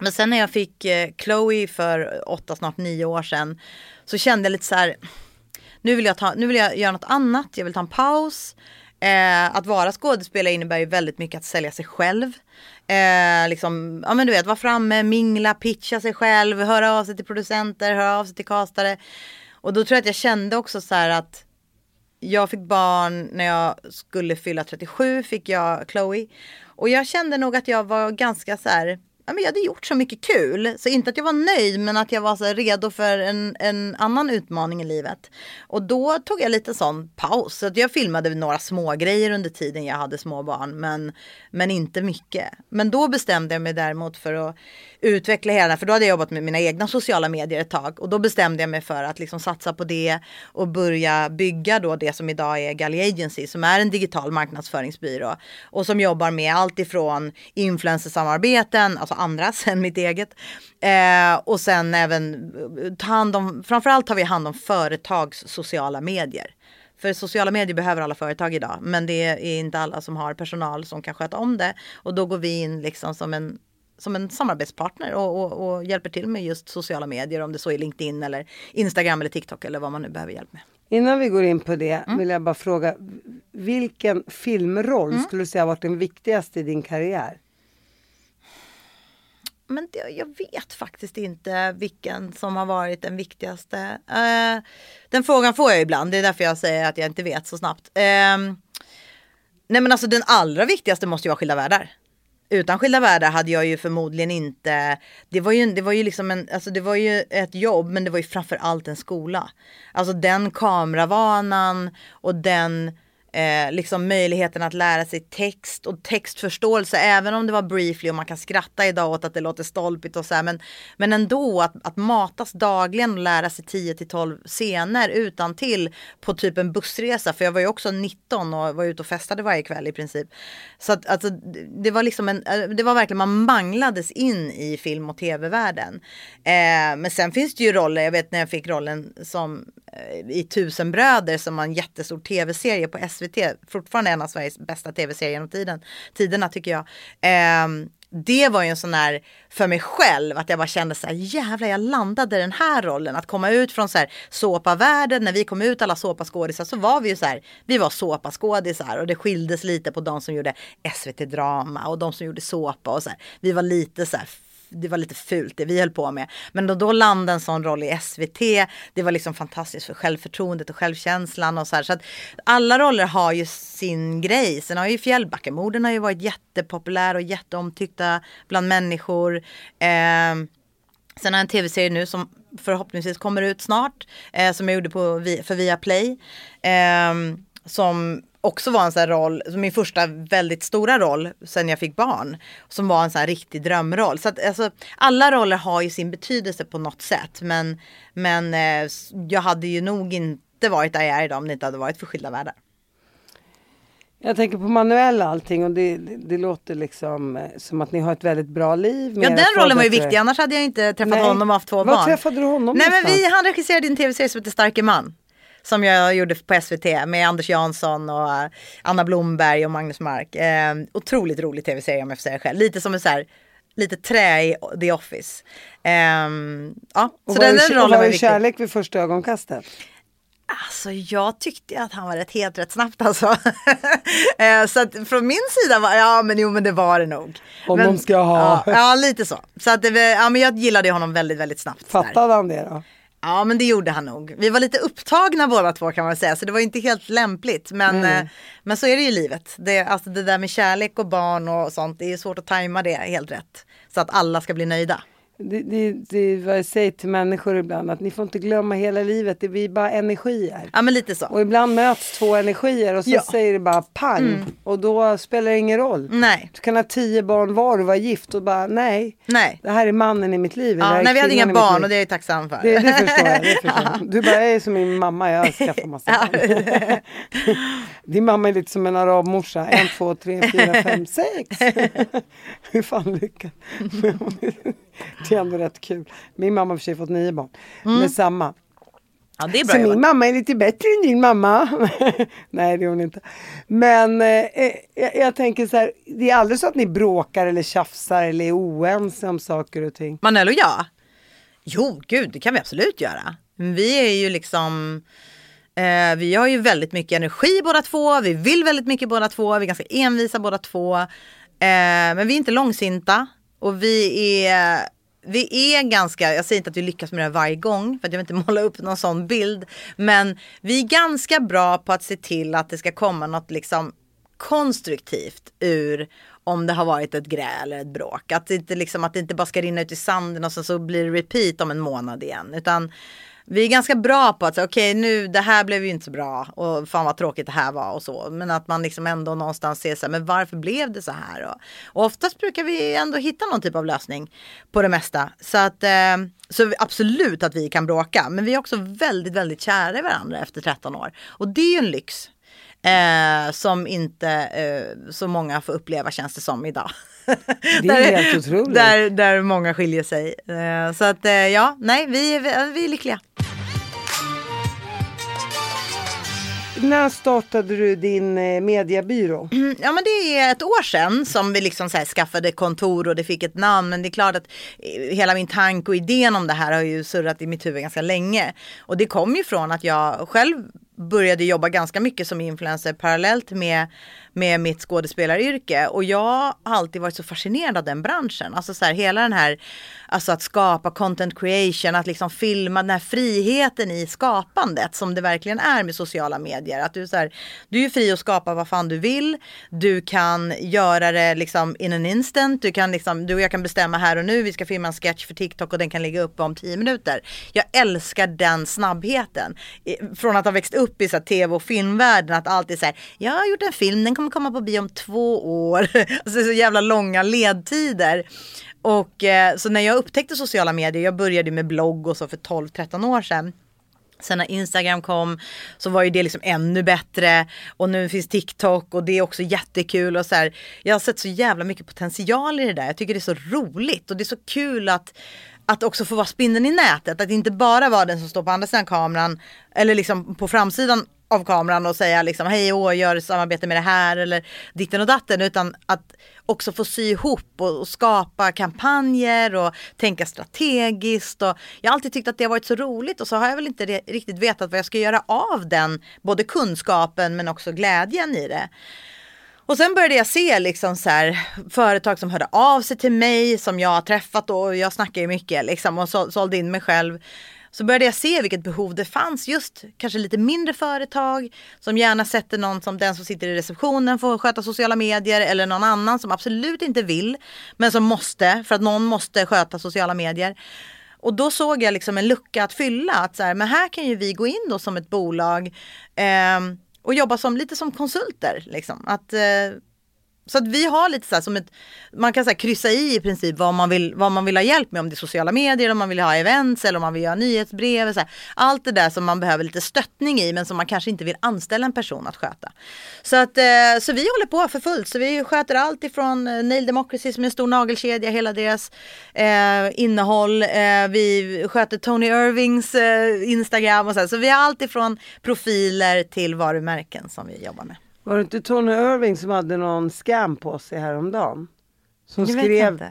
men sen när jag fick eh, Chloe för åtta, snart nio år sedan så kände jag lite så här, nu vill jag, ta, nu vill jag göra något annat, jag vill ta en paus. Eh, att vara skådespelare innebär ju väldigt mycket att sälja sig själv. Eh, liksom, ja men du vet, vara framme, mingla, pitcha sig själv, höra av sig till producenter, höra av sig till castare. Och då tror jag att jag kände också så här att jag fick barn när jag skulle fylla 37, fick jag Chloe. Och jag kände nog att jag var ganska så här, ja men jag hade gjort så mycket kul. Så inte att jag var nöjd men att jag var så redo för en, en annan utmaning i livet. Och då tog jag lite sån paus. Så att jag filmade några små grejer under tiden jag hade små barn. Men, men inte mycket. Men då bestämde jag mig däremot för att utveckla hela, för då hade jag jobbat med mina egna sociala medier ett tag. Och då bestämde jag mig för att liksom satsa på det och börja bygga då det som idag är Galli Agency som är en digital marknadsföringsbyrå. Och som jobbar med allt ifrån influencersamarbeten, alltså andras <laughs> än mitt eget. Eh, och sen även eh, ta hand om, framförallt tar vi hand om företags sociala medier. För sociala medier behöver alla företag idag, men det är inte alla som har personal som kan sköta om det. Och då går vi in liksom som en, som en samarbetspartner och, och, och hjälper till med just sociala medier, om det så är LinkedIn eller Instagram eller TikTok eller vad man nu behöver hjälp med. Innan vi går in på det Mm. vill jag bara fråga, vilken filmroll skulle du säga varit den viktigaste i din karriär? Men det, jag vet faktiskt inte vilken som har varit den viktigaste. Eh, den frågan får jag ibland, det är därför jag säger att jag inte vet så snabbt. Eh, nej men alltså den allra viktigaste måste ju vara Skilda Världar. Utan Skilda Världar hade jag ju förmodligen inte, det var ju, det var ju liksom en, alltså det var ju ett jobb men det var ju framför allt en skola. Alltså den kameravanan och den eh, liksom möjligheten att lära sig text och textförståelse även om det var briefly och man kan skratta idag åt att det låter stolpigt och så här men, men ändå att, att matas dagligen och lära sig 10 till 12 scener utan till på typ en bussresa för jag var ju också 19 och var ute och festade varje kväll i princip. Så att alltså, det- var liksom en, eh, det var verkligen man manglades in i film och tv-världen. Eh, men sen finns det ju roller, jag vet när jag fick rollen som Eh, i tusen bröder som var en jättestor tv-serie på SVT, fortfarande en av Sveriges bästa tv-serier genom tiden, tiderna tycker jag. Eh, det var ju en sån här för mig själv att jag bara kände så här jävlar jag landade i den här rollen. Att komma ut från så här såpavärlden. När vi kom ut alla såpaskådisar så var vi ju så här. Vi var såpaskådisar och det skildes lite på de som gjorde SVT drama och de som gjorde såpa och så här. Vi var lite så här det var lite fult det vi höll på med. Men då, då landade en sån roll i SVT. Det var liksom fantastiskt för självförtroendet och självkänslan och så här. Så att alla roller har ju sin grej. Sen har ju Fjällbackamorden har ju varit jättepopulär och jätteomtyckta bland människor. Eh, Sen har jag en tv-serie nu som förhoppningsvis kommer ut snart. Eh, som jag gjorde på, för Viaplay. Eh, som också var en sån här roll, min första väldigt stora roll sen jag fick barn. Som var en sån här riktig drömroll. Så att alltså, alla roller har ju sin betydelse på något sätt. Men, men eh, jag hade ju nog inte varit där jag är idag om det inte hade varit för skilda världar. Jag tänker på Manuel allting och det, det, det, låter liksom eh, som att ni har ett väldigt bra liv. Ja den rollen var ju viktig annars hade jag inte träffat Nej. honom och haft två Var barn. Var träffade du honom Nej någonstans? men vi, han regisserade en tv-serie som heter Starke man. Som jag gjorde på SVT med Anders Jansson och eh, Anna Blomberg och Magnus Mark. Eh, otroligt rolig tv-serie om jag får säga det själv. Lite som en så här, lite trä i The Office. Eh, ja, och så var den, den rollen var, var det kärlek vid första ögonkastet? Alltså jag tyckte att han var rätt helt rätt snabbt alltså. <laughs> Eh, så att från min sida var ja men jo men det var det nog. Om men, de ska ha. Ja, ja, lite så. Så att det, ja, men jag gillade honom väldigt väldigt snabbt. Fattade han det då? Ja men det gjorde han nog. Vi var lite upptagna båda två kan man säga så det var inte helt lämpligt. Men, mm. men så är det ju i livet. Det, alltså det där med kärlek och barn och sånt det är svårt att tajma det helt rätt. Så att alla ska bli nöjda. Det, det, det är vad jag säger till människor ibland, att ni får inte glömma hela livet, det blir bara energier. Ja men lite så. Och ibland möts två energier och så ja. säger det bara pang mm. och då spelar det ingen roll. Nej. Du kan ha tio barn var och vara gift och bara nej. Nej. Det här är mannen i mitt liv. Ja, nej vi hade inga barn och det är jag tacksam för. Det, det förstår jag. Det <laughs> förstår jag. Du bara är som min mamma, jag har skaffat <laughs> massa barn. Din mamma är lite som en arabmorsa, en, två, tre, fyra, fem, sex. <laughs> Hur fan lyckas <laughs> Det är ändå rätt kul. Min mamma har för sig fått nio barn mm. med samma. Ja, det är bra Så min mamma är lite bättre än din mamma. <laughs> Nej det är hon inte. Men eh, eh, jag, jag, tänker så här, det är aldrig så att ni bråkar eller tjafsar eller är oense om saker och ting? Manel och jag? Jo, gud det kan vi absolut göra. Vi är ju liksom eh, vi har ju väldigt mycket energi båda två, vi vill väldigt mycket båda två, vi är ganska envisa båda två. Eh, men vi är inte långsinta. Och vi är, vi är ganska, jag säger inte att vi lyckas med det här varje gång för att jag vill inte <laughs> måla upp någon sån bild. Men vi är ganska bra på att se till att det ska komma något liksom konstruktivt ur om det har varit ett gräl eller ett bråk. Att det inte, liksom, att det inte bara ska rinna ut i sanden och sen så blir det repeat om en månad igen. Utan vi är ganska bra på att säga okej okay, nu det här blev ju inte så bra och fan vad tråkigt det här var och så. Men att man liksom ändå någonstans ser så här, men varför blev det så här? Och, och oftast brukar vi ändå hitta någon typ av lösning på det mesta. Så att eh, så absolut att vi kan bråka. Men vi är också väldigt, väldigt kära i varandra efter 13 år. Och det är ju en lyx. Eh, som inte eh, så många får uppleva känns det som idag. Det är helt otroligt. Där, där många skiljer sig. Eh, så att eh, ja, nej, vi, vi, vi är lyckliga. När startade du din eh, mediebyrå? Mm, ja men det är ett år sedan som vi liksom så skaffade kontor och det fick ett namn. Men det är klart att eh, hela min tanke och idén om det här har ju surrat i mitt huvud ganska länge. Och det kom ju från att jag själv började jobba ganska mycket som influencer parallellt med, med mitt skådespelaryrke. Och jag har alltid varit så fascinerad av den branschen. Alltså så här, hela den här, alltså att skapa content creation, att liksom filma den här friheten i skapandet som det verkligen är med sociala medier. Att du, så här, du är fri att skapa vad fan du vill. Du kan göra det liksom in an instant. Du, kan liksom, du och jag kan bestämma här och nu, vi ska filma en sketch för TikTok och den kan ligga uppe om tio minuter. Jag älskar den snabbheten. Från att ha växt upp i så här, tv och filmvärlden att alltid så här, jag har gjort en film, den kommer komma på bio om två år. <laughs> alltså så jävla långa ledtider. Och eh, så när jag upptäckte sociala medier, jag började med blogg och så för 12-13 år sedan. Sen när Instagram kom så var ju det liksom ännu bättre och nu finns TikTok och det är också jättekul och så här. Jag har sett så jävla mycket potential i det där. Jag tycker det är så roligt och det är så kul att att också få vara spindeln i nätet. Att inte bara vara den som står på andra sidan kameran eller liksom på framsidan av kameran och säga liksom hej och gör samarbete med det här eller ditten och datten utan att också få sy ihop och, och skapa kampanjer och tänka strategiskt och jag har alltid tyckt att det har varit så roligt och så har jag väl inte re- riktigt vetat vad jag ska göra av den både kunskapen men också glädjen i det. Och sen började jag se liksom så här, företag som hörde av sig till mig som jag har träffat och jag snackar ju mycket liksom och så, sålde in mig själv. Så började jag se vilket behov det fanns just kanske lite mindre företag som gärna sätter någon som den som sitter i receptionen får sköta sociala medier eller någon annan som absolut inte vill men som måste för att någon måste sköta sociala medier. Och då såg jag liksom en lucka att fylla. Att så här, men här kan ju vi gå in då som ett bolag eh, och jobba som, lite som konsulter. Liksom. Att, eh, så att vi har lite så här som ett, man kan så här kryssa i i princip vad man, vill, vad man vill ha hjälp med. Om det är sociala medier, om man vill ha events eller om man vill göra nyhetsbrev. Så här. Allt det där som man behöver lite stöttning i men som man kanske inte vill anställa en person att sköta. Så, att, eh, så vi håller på för fullt. Så vi sköter allt ifrån eh, Nail Democracy som är en stor nagelkedja, hela deras eh, innehåll. Eh, vi sköter Tony Irvings eh, Instagram och så. Här. Så vi har allt ifrån profiler till varumärken som vi jobbar med. Var det inte Tony Irving som hade någon scam på sig häromdagen? Som Jag skrev.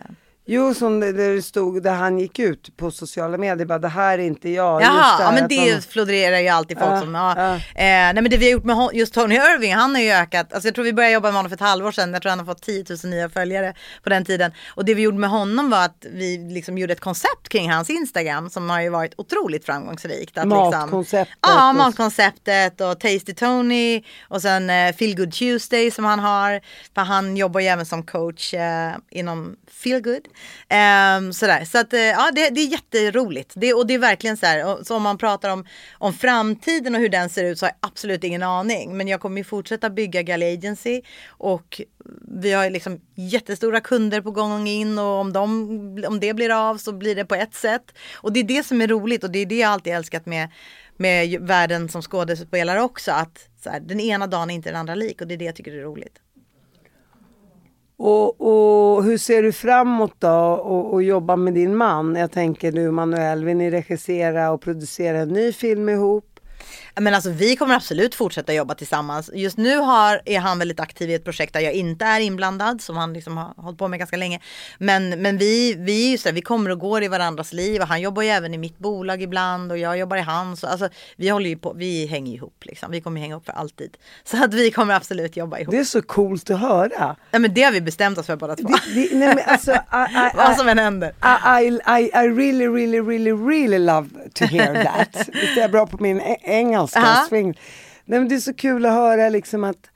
Jo som det, det stod, där han gick ut på sociala medier, bara det här är inte jag. Jaha, ja, men det man- florerar ju alltid folk Ja, som, ja. ja. Eh, nej men det vi har gjort med hon- just Tony Irving, han har ju ökat, alltså jag tror vi började jobba med honom för ett halvår sedan, jag tror han har fått 10 000 nya följare på den tiden. Och det vi gjorde med honom var att vi liksom gjorde ett koncept kring hans Instagram som har ju varit otroligt framgångsrikt. Att Matkonceptet Liksom, ja, och- matkonceptet och Tasty Tony och sen eh, Feel Good Tuesday som han har. För han jobbar ju även som coach eh, inom Feel Good. Ehm, sådär. Så att, eh, ja, det, det är jätteroligt. Det, och det är verkligen så här, och, så om man pratar om, om framtiden och hur den ser ut så har jag absolut ingen aning. Men jag kommer ju fortsätta bygga Gally Agency och vi har liksom jättestora kunder på gång in och om, de, om det blir av så blir det på ett sätt. Och det är det som är roligt och det är det jag alltid älskat med med världen som skådespelare också att så här, den ena dagen är inte den andra lik och det är det jag tycker är roligt. Och, och hur ser du framåt då och, och jobba med din man? Jag tänker du Manuel, vill ni regissera och producera en ny film ihop? Men alltså vi kommer absolut fortsätta jobba tillsammans. Just nu har, är han väldigt aktiv i ett projekt där jag inte är inblandad som han liksom har hållit på med ganska länge. Men, men vi, vi, så här, vi kommer och går i varandras liv och han jobbar ju även i mitt bolag ibland och jag jobbar i hans. Alltså, vi håller ju på, vi hänger ihop liksom. Vi kommer hänga ihop för alltid. <laughs> Så att vi kommer absolut jobba ihop. Det är så coolt att höra. Ja, men det har vi bestämt oss för båda två. Det, nej, men alltså, <laughs> I, I, Vad som än händer. I, I, I, I really, really, really, really love to hear that. <laughs> Visst är jag bra på min e- engelska? Ja. Swing. Nej, men det är så kul att höra liksom att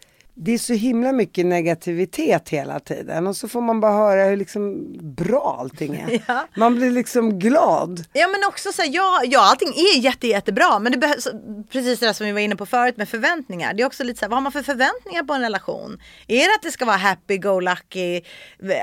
det är så himla mycket negativitet hela tiden och så får man bara höra hur liksom bra allting är. <laughs> Ja. Man blir liksom glad. Ja men också så här, ja, ja allting är jätte, jättebra men det behövs, precis det där som vi var inne på förut med förväntningar. Det är också lite så här, vad har man för förväntningar på en relation? Är det att det ska vara happy go lucky,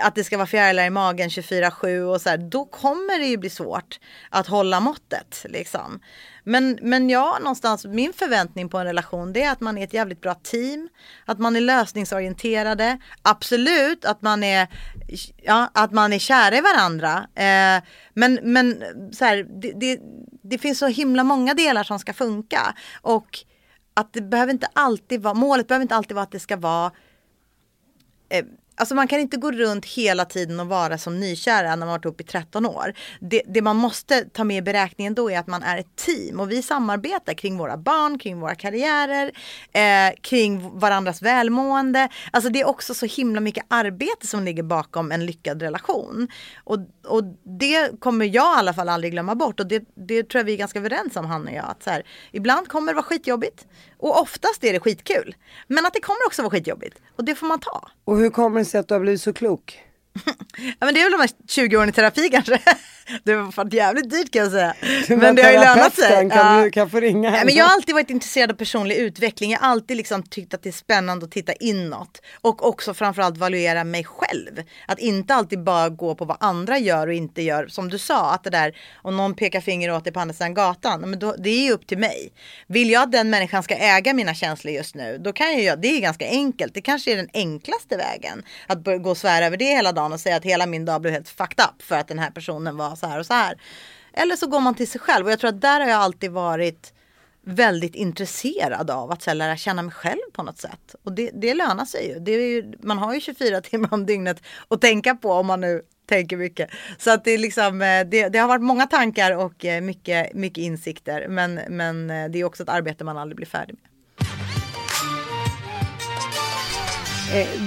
att det ska vara fjärilar i magen 24-7 och så här, då kommer det ju bli svårt att hålla måttet liksom. Men, men ja, någonstans min förväntning på en relation det är att man är ett jävligt bra team, att man är lösningsorienterade, absolut att man är, ja, att man är kära i varandra. Eh, men men så här, det, det, det finns så himla många delar som ska funka och att det behöver inte alltid vara, målet behöver inte alltid vara att det ska vara eh, Alltså man kan inte gå runt hela tiden och vara som nykära när man varit ihop i 13 år. Det, det man måste ta med i beräkningen då är att man är ett team och vi samarbetar kring våra barn, kring våra karriärer, eh, kring varandras välmående. Alltså det är också så himla mycket arbete som ligger bakom en lyckad relation. Och, och det kommer jag i alla fall aldrig glömma bort och det, det tror jag vi är ganska överens om han och jag. Att så här, ibland kommer det vara skitjobbigt och oftast är det skitkul. Men att det kommer också vara skitjobbigt och det får man ta. Och hur kommer sig att du har blivit så klok? Ja men det är väl de här 20 åren i terapi kanske. <laughs> Det har varit jävligt dyrt kan jag säga. Den Men det har ju lönat sig. Kan du kan få ringa Ja, men jag har alltid varit intresserad av personlig utveckling. Jag har alltid liksom tyckt att det är spännande att titta inåt. Och också framförallt valuera mig själv. Att inte alltid bara gå på vad andra gör och inte gör. Som du sa, att det där om någon pekar finger åt dig på andra sidan gatan. Men då, det är ju upp till mig. Vill jag att den människan ska äga mina känslor just nu. Då kan jag göra, det är ganska enkelt. Det kanske är den enklaste vägen. Att gå och svära över det hela dagen och säga att hela min dag blev helt fucked up. För att den här personen var så här och så här. Eller så går man till sig själv och jag tror att där har jag alltid varit väldigt intresserad av att här, lära känna mig själv på något sätt. Och det, det lönar sig ju. Det är ju. Man har ju 24 <laughs> timmar om dygnet att tänka på om man nu tänker mycket. Så att det, är liksom, eh, det, det har varit många tankar och eh, mycket, mycket insikter. Men, men eh, det är också ett arbete man aldrig blir färdig med.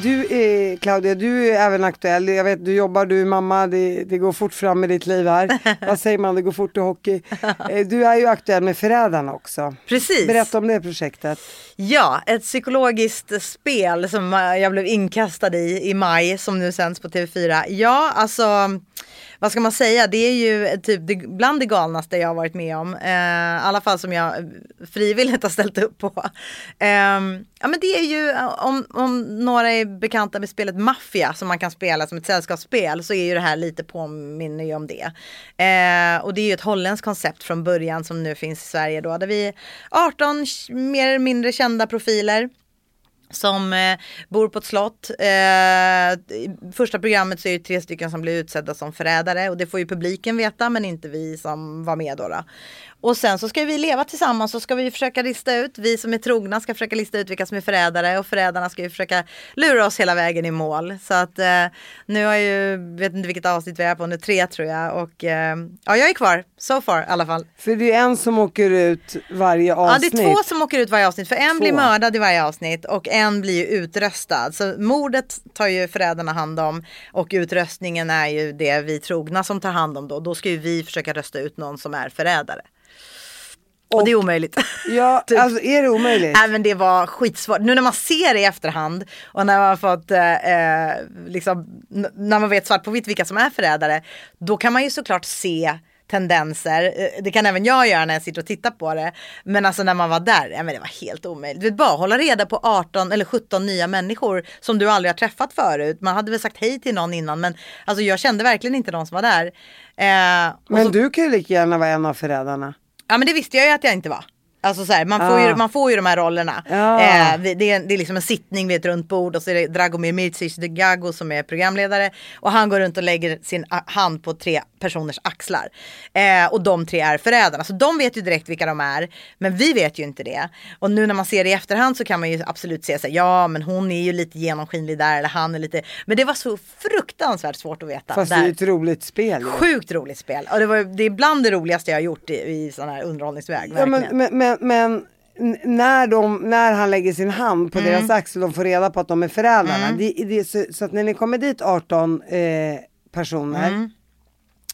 Du eh, Claudia, du är även aktuell. Jag vet, du jobbar, du är mamma, det, det går fort fram i ditt liv här. <laughs> Vad säger man, det går fort i hockey. Eh, du är ju aktuell med Förrädarna också. Precis. Berätta om det projektet. Ja, ett psykologiskt spel som eh, jag blev inkastad i i maj som nu sänds på TV4. Ja, alltså vad ska man säga, det är ju eh, typ det, bland det galnaste jag har varit med om. Eh, I alla fall som jag eh, frivilligt har ställt upp på. Eh, ja men det är ju, eh, om, om några är bekanta med spelet Mafia som man kan spela som ett sällskapsspel så är ju det här lite påminner ju om det. Eh, och det är ju ett holländskt koncept från början som nu finns i Sverige då, där vi är 18 mer eller mindre kända profiler som eh, bor på ett slott. Eh, I första programmet så är det tre stycken som blir utsedda som förrädare och det får ju publiken veta men inte vi som var med då. då. Och sen så ska vi leva tillsammans och ska vi försöka lista ut, vi som är trogna ska försöka lista ut vilka som är förrädare och förrädarna ska ju försöka lura oss hela vägen i mål. Så att eh, nu har jag ju, vet inte vilket avsnitt vi är på nu, tre tror jag och eh, ja jag är kvar, so far i alla fall. För det är en som åker ut varje Ja, avsnitt. det är två som åker ut varje avsnitt. För en Två. blir mördad i varje avsnitt och en blir ju utröstad. Så mordet tar ju förrädarna hand om och utröstningen är ju det vi trogna som tar hand om då. Då ska ju vi försöka rösta ut någon som är förrädare. Och, det är omöjligt. <laughs> Ja, Typ. alltså är det omöjligt? Nej men det var skitsvårt. Nu när man ser det i efterhand och när man fått eh, eh, liksom, när man vet svart på vitt vilka som är förrädare. Då kan man ju såklart se tendenser. Eh, Det kan även jag göra när jag sitter och tittar på det. Men alltså när man var där, ja, men det var helt omöjligt. Du vet, bara hålla reda på 18 eller 17 nya människor som du aldrig har träffat förut. Man hade väl sagt hej till någon innan men alltså jag kände verkligen inte de som var där. Eh, och Men så- du kan ju lika gärna vara en av förrädarna. Ja men det visste jag ju att jag inte var. Alltså så här, man, får Ah. ju, man får ju de här rollerna. Ja. Eh, det, är, det är liksom en sittning vid ett runt bord och så är det Dragomir Mircic de Gago som är programledare. Och han går runt och lägger sin a- hand på tre personers axlar. Eh, och de tre är förrädarna. Så de vet ju direkt vilka de är. Men vi vet ju inte det. Och nu när man ser det i efterhand så kan man ju absolut se sig. Ja men hon är ju lite genomskinlig där eller han är lite. Men det var så fruktansvärt svårt att veta. Fast det där. är ju ett roligt spel. ju. Sjukt roligt spel. Och det, var, det är bland det roligaste jag har gjort i, i sån här underhållningsväg. Ja, men, men, men, men när, de, när han lägger sin hand på Mm. deras axel och får reda på att de är förrädarna. Det, det, är så, så att när ni kommer dit 18 eh, personer Mm.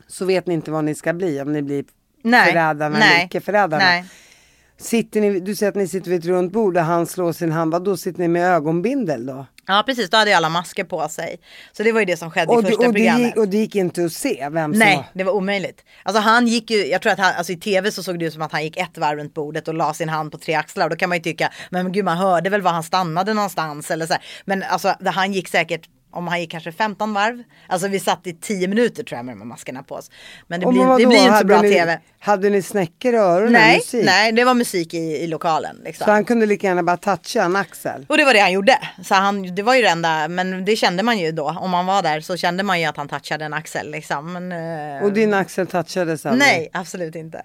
Så vet ni inte vad ni ska bli om ni blir Nej, förrädarna nej, eller icke förrädarna. Nej. Sitter ni, du säger att ni sitter vid ett runt bord och han slår sin hand, vad då sitter ni med ögonbindel då? Ja precis, då hade ju alla masker på sig. Så det var ju det som skedde Och, i första och, programmet. gick, och det gick inte att se vem som Nej, det var omöjligt. Alltså han gick ju, jag tror att han, alltså i tv så såg det ut som att han gick ett varv runt bordet och la sin hand på tre axlar. Och då kan man ju tycka, men gud man hörde väl var han stannade någonstans eller så här. Men alltså han gick säkert, om han gick kanske 15 varv. Alltså vi satt i 10 minuter tror jag med maskerna på oss. Men det blir, vadå, det blir inte så bra ni, tv. Hade ni snäckor i öronen? Nej, musik? nej, det var musik i, i lokalen. Liksom. Så han kunde lika gärna bara toucha en axel? Och det var det han gjorde. Så han, det var ju det enda, men det kände man ju då. Om man var där så kände man ju att han touchade en axel liksom. Men, eh, Och din axel touchades aldrig? Nej, absolut inte.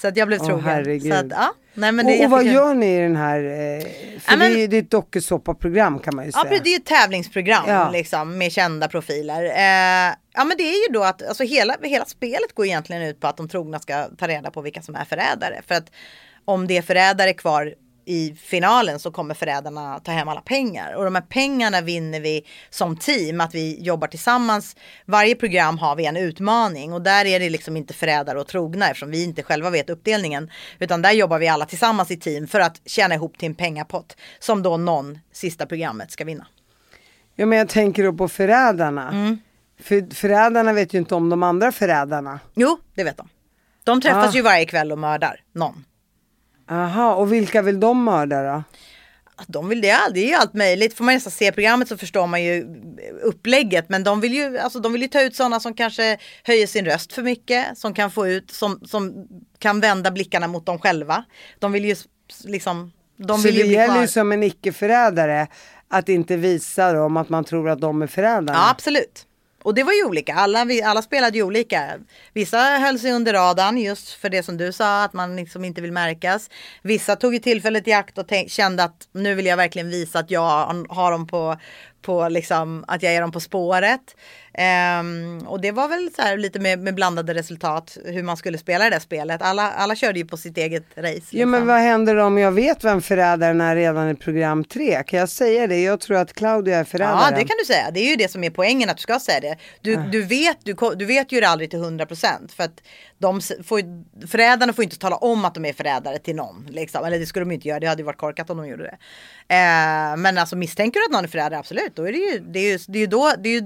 Så att jag blev Åh, trogen. herregud. Så att, ja, nej, men det och, och vad gör ni i den här, eh, för Ja, men- det är det är ett dokusåpaprogram kan man ju Ja, säga. precis, det är ett tävlingsprogram Ja. liksom, med kända profiler. Eh, ja men det är ju då att alltså, hela, hela spelet går egentligen ut på att de trogna ska ta reda på vilka som är förrädare. För att om det är förrädare kvar i finalen så kommer förrädarna ta hem alla pengar. Och de här pengarna vinner vi som team, att vi jobbar tillsammans. Varje program har vi en utmaning och där är det liksom inte förrädare och trogna eftersom vi inte själva vet uppdelningen. Utan där jobbar vi alla tillsammans i team för att tjäna ihop till en pengapott som då någon sista programmet ska vinna. Ja men jag tänker då på förrädarna. Mm. För förrädarna vet ju inte om de andra förrädarna. Jo, det vet de. De träffas Ah. ju varje kväll och mördar någon. Aha, och vilka vill de mörda då? De vill det, det är ju allt möjligt. Får man nästan se programmet så förstår man ju upplägget. Men de vill ju, alltså, de vill ju ta ut sådana som kanske höjer sin röst för mycket. Som kan få ut, som, som kan vända blickarna mot dem själva. De vill ju liksom, de Så vill det gäller ju som en icke-förrädare att inte visa dem att man tror att de är förrädarna. Ja absolut och det var ju olika. Alla, alla spelade ju olika. Vissa höll sig under radarn just för det som du sa, att man liksom inte vill märkas. Vissa tog ju tillfället i akt och tänk, kände att nu vill jag verkligen visa att jag har- har dem på, på liksom, att jag är dem på spåret. Ehm, och det var väl så här lite med, med blandade resultat hur man skulle spela det där spelet. Alla, alla körde ju på sitt eget race. Ja liksom. men vad händer om jag vet vem förrädaren är redan i program tre? Kan jag säga det? Jag tror att Claudia är förrädaren. Ja, det kan du säga. Det är ju det som är poängen att du ska säga det. Du, du, vet, du, du vet ju det aldrig till 100% för att de får, förrädarna får inte tala om att de är förrädare till någon. Liksom. Eller det skulle de inte göra, det hade ju varit korkat om de gjorde det. Eh, men alltså misstänker du att någon är förrädare, absolut. Då är det ju, det är ju, det är ju då, det är ju,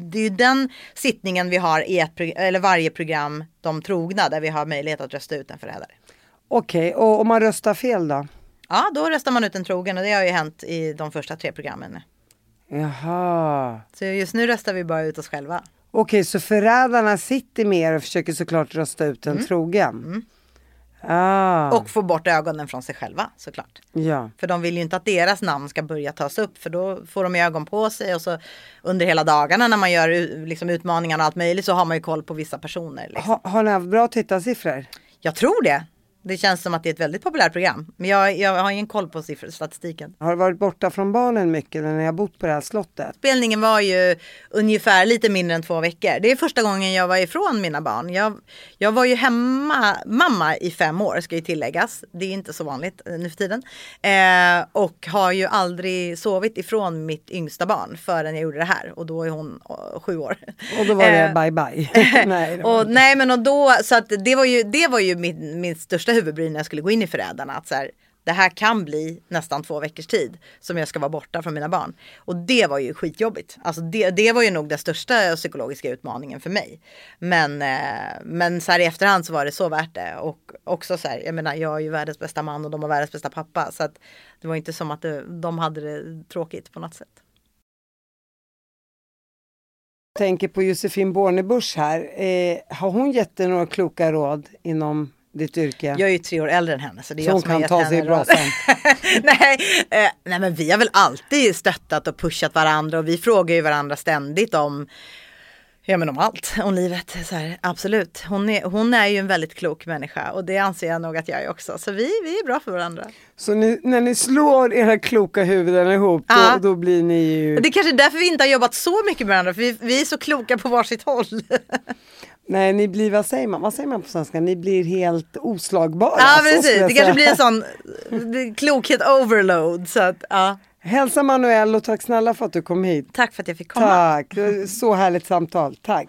det är ju den sittningen vi har i ett, eller varje program, de trogna, där vi har möjlighet att rösta ut en förrädare. Okej, och om man röstar fel då? Ja, då röstar man ut en trogen och det har ju hänt i de första tre programmen. Jaha. Så just nu röstar vi bara ut oss själva. Okej, så förrädarna sitter med er och försöker såklart rösta ut Mm. en trogen? Ah, Och få bort ögonen från sig själva såklart. ja. För de vill ju inte att deras namn ska börja tas upp för då får de ögon på sig och så under hela dagarna när man gör liksom, utmaningar och allt möjligt så har man ju koll på vissa personer. Liksom. Ha, har ni haft bra tittarsiffror? Jag tror det. Det känns som att det är ett väldigt populärt program. Men jag, jag har ingen koll på siffror, statistiken. Har du varit borta från barnen mycket när ni har bott på det här slottet? Spelningen var ju ungefär lite mindre än två veckor. Det är första gången jag var ifrån mina barn. Jag, jag var ju hemma, mamma i fem år ska ju tilläggas. Det är inte så vanligt eh, nu för tiden. Eh, och har ju aldrig sovit ifrån mitt yngsta barn förrän jag gjorde det här. Och då är hon eh, sju år. Och då var det Eh, bye bye. <laughs> Nej, det och, nej men och då, så att det var ju, det var ju min, min största huvudbry när jag skulle gå in i Förrädarna. Att så här, det här kan bli nästan två veckors tid som jag ska vara borta från mina barn. Och det var ju skitjobbigt. Alltså det, det var ju nog den största psykologiska utmaningen för mig. Men, eh, men så här i efterhand så var det så värt det. Och också så här, jag menar jag är ju världens bästa man och de har världens bästa pappa. Så att det var inte som att det, de hade det tråkigt på något sätt. Jag tänker på Josefin Bornebusch här. Eh, har hon gett dig några kloka råd inom ditt yrke? Jag är ju tre år äldre än henne. Så, det är Så hon kan ta sig i brasan. <laughs> nej, eh, nej men vi har väl alltid stöttat och pushat varandra och vi frågar ju varandra ständigt om Ja men om allt, om livet. Så här, absolut. Hon är, hon är ju en väldigt klok människa och det anser jag nog att jag är också. Så vi, vi är bra för varandra. Så ni, när ni slår era kloka huvuden ihop, då, Ja. då blir ni ju... Det är kanske är därför vi inte har jobbat så mycket med varandra, för vi, vi är så kloka på varsitt håll. <laughs> Nej, ni blir, vad säger man, vad säger man på svenska? Ni blir helt oslagbara. ja precis, det kanske blir en sån klokhet overload. Så att, ja. Hälsa Manuel och tack snälla för att du kom hit. Tack för att jag fick komma. Tack, så härligt samtal. Tack.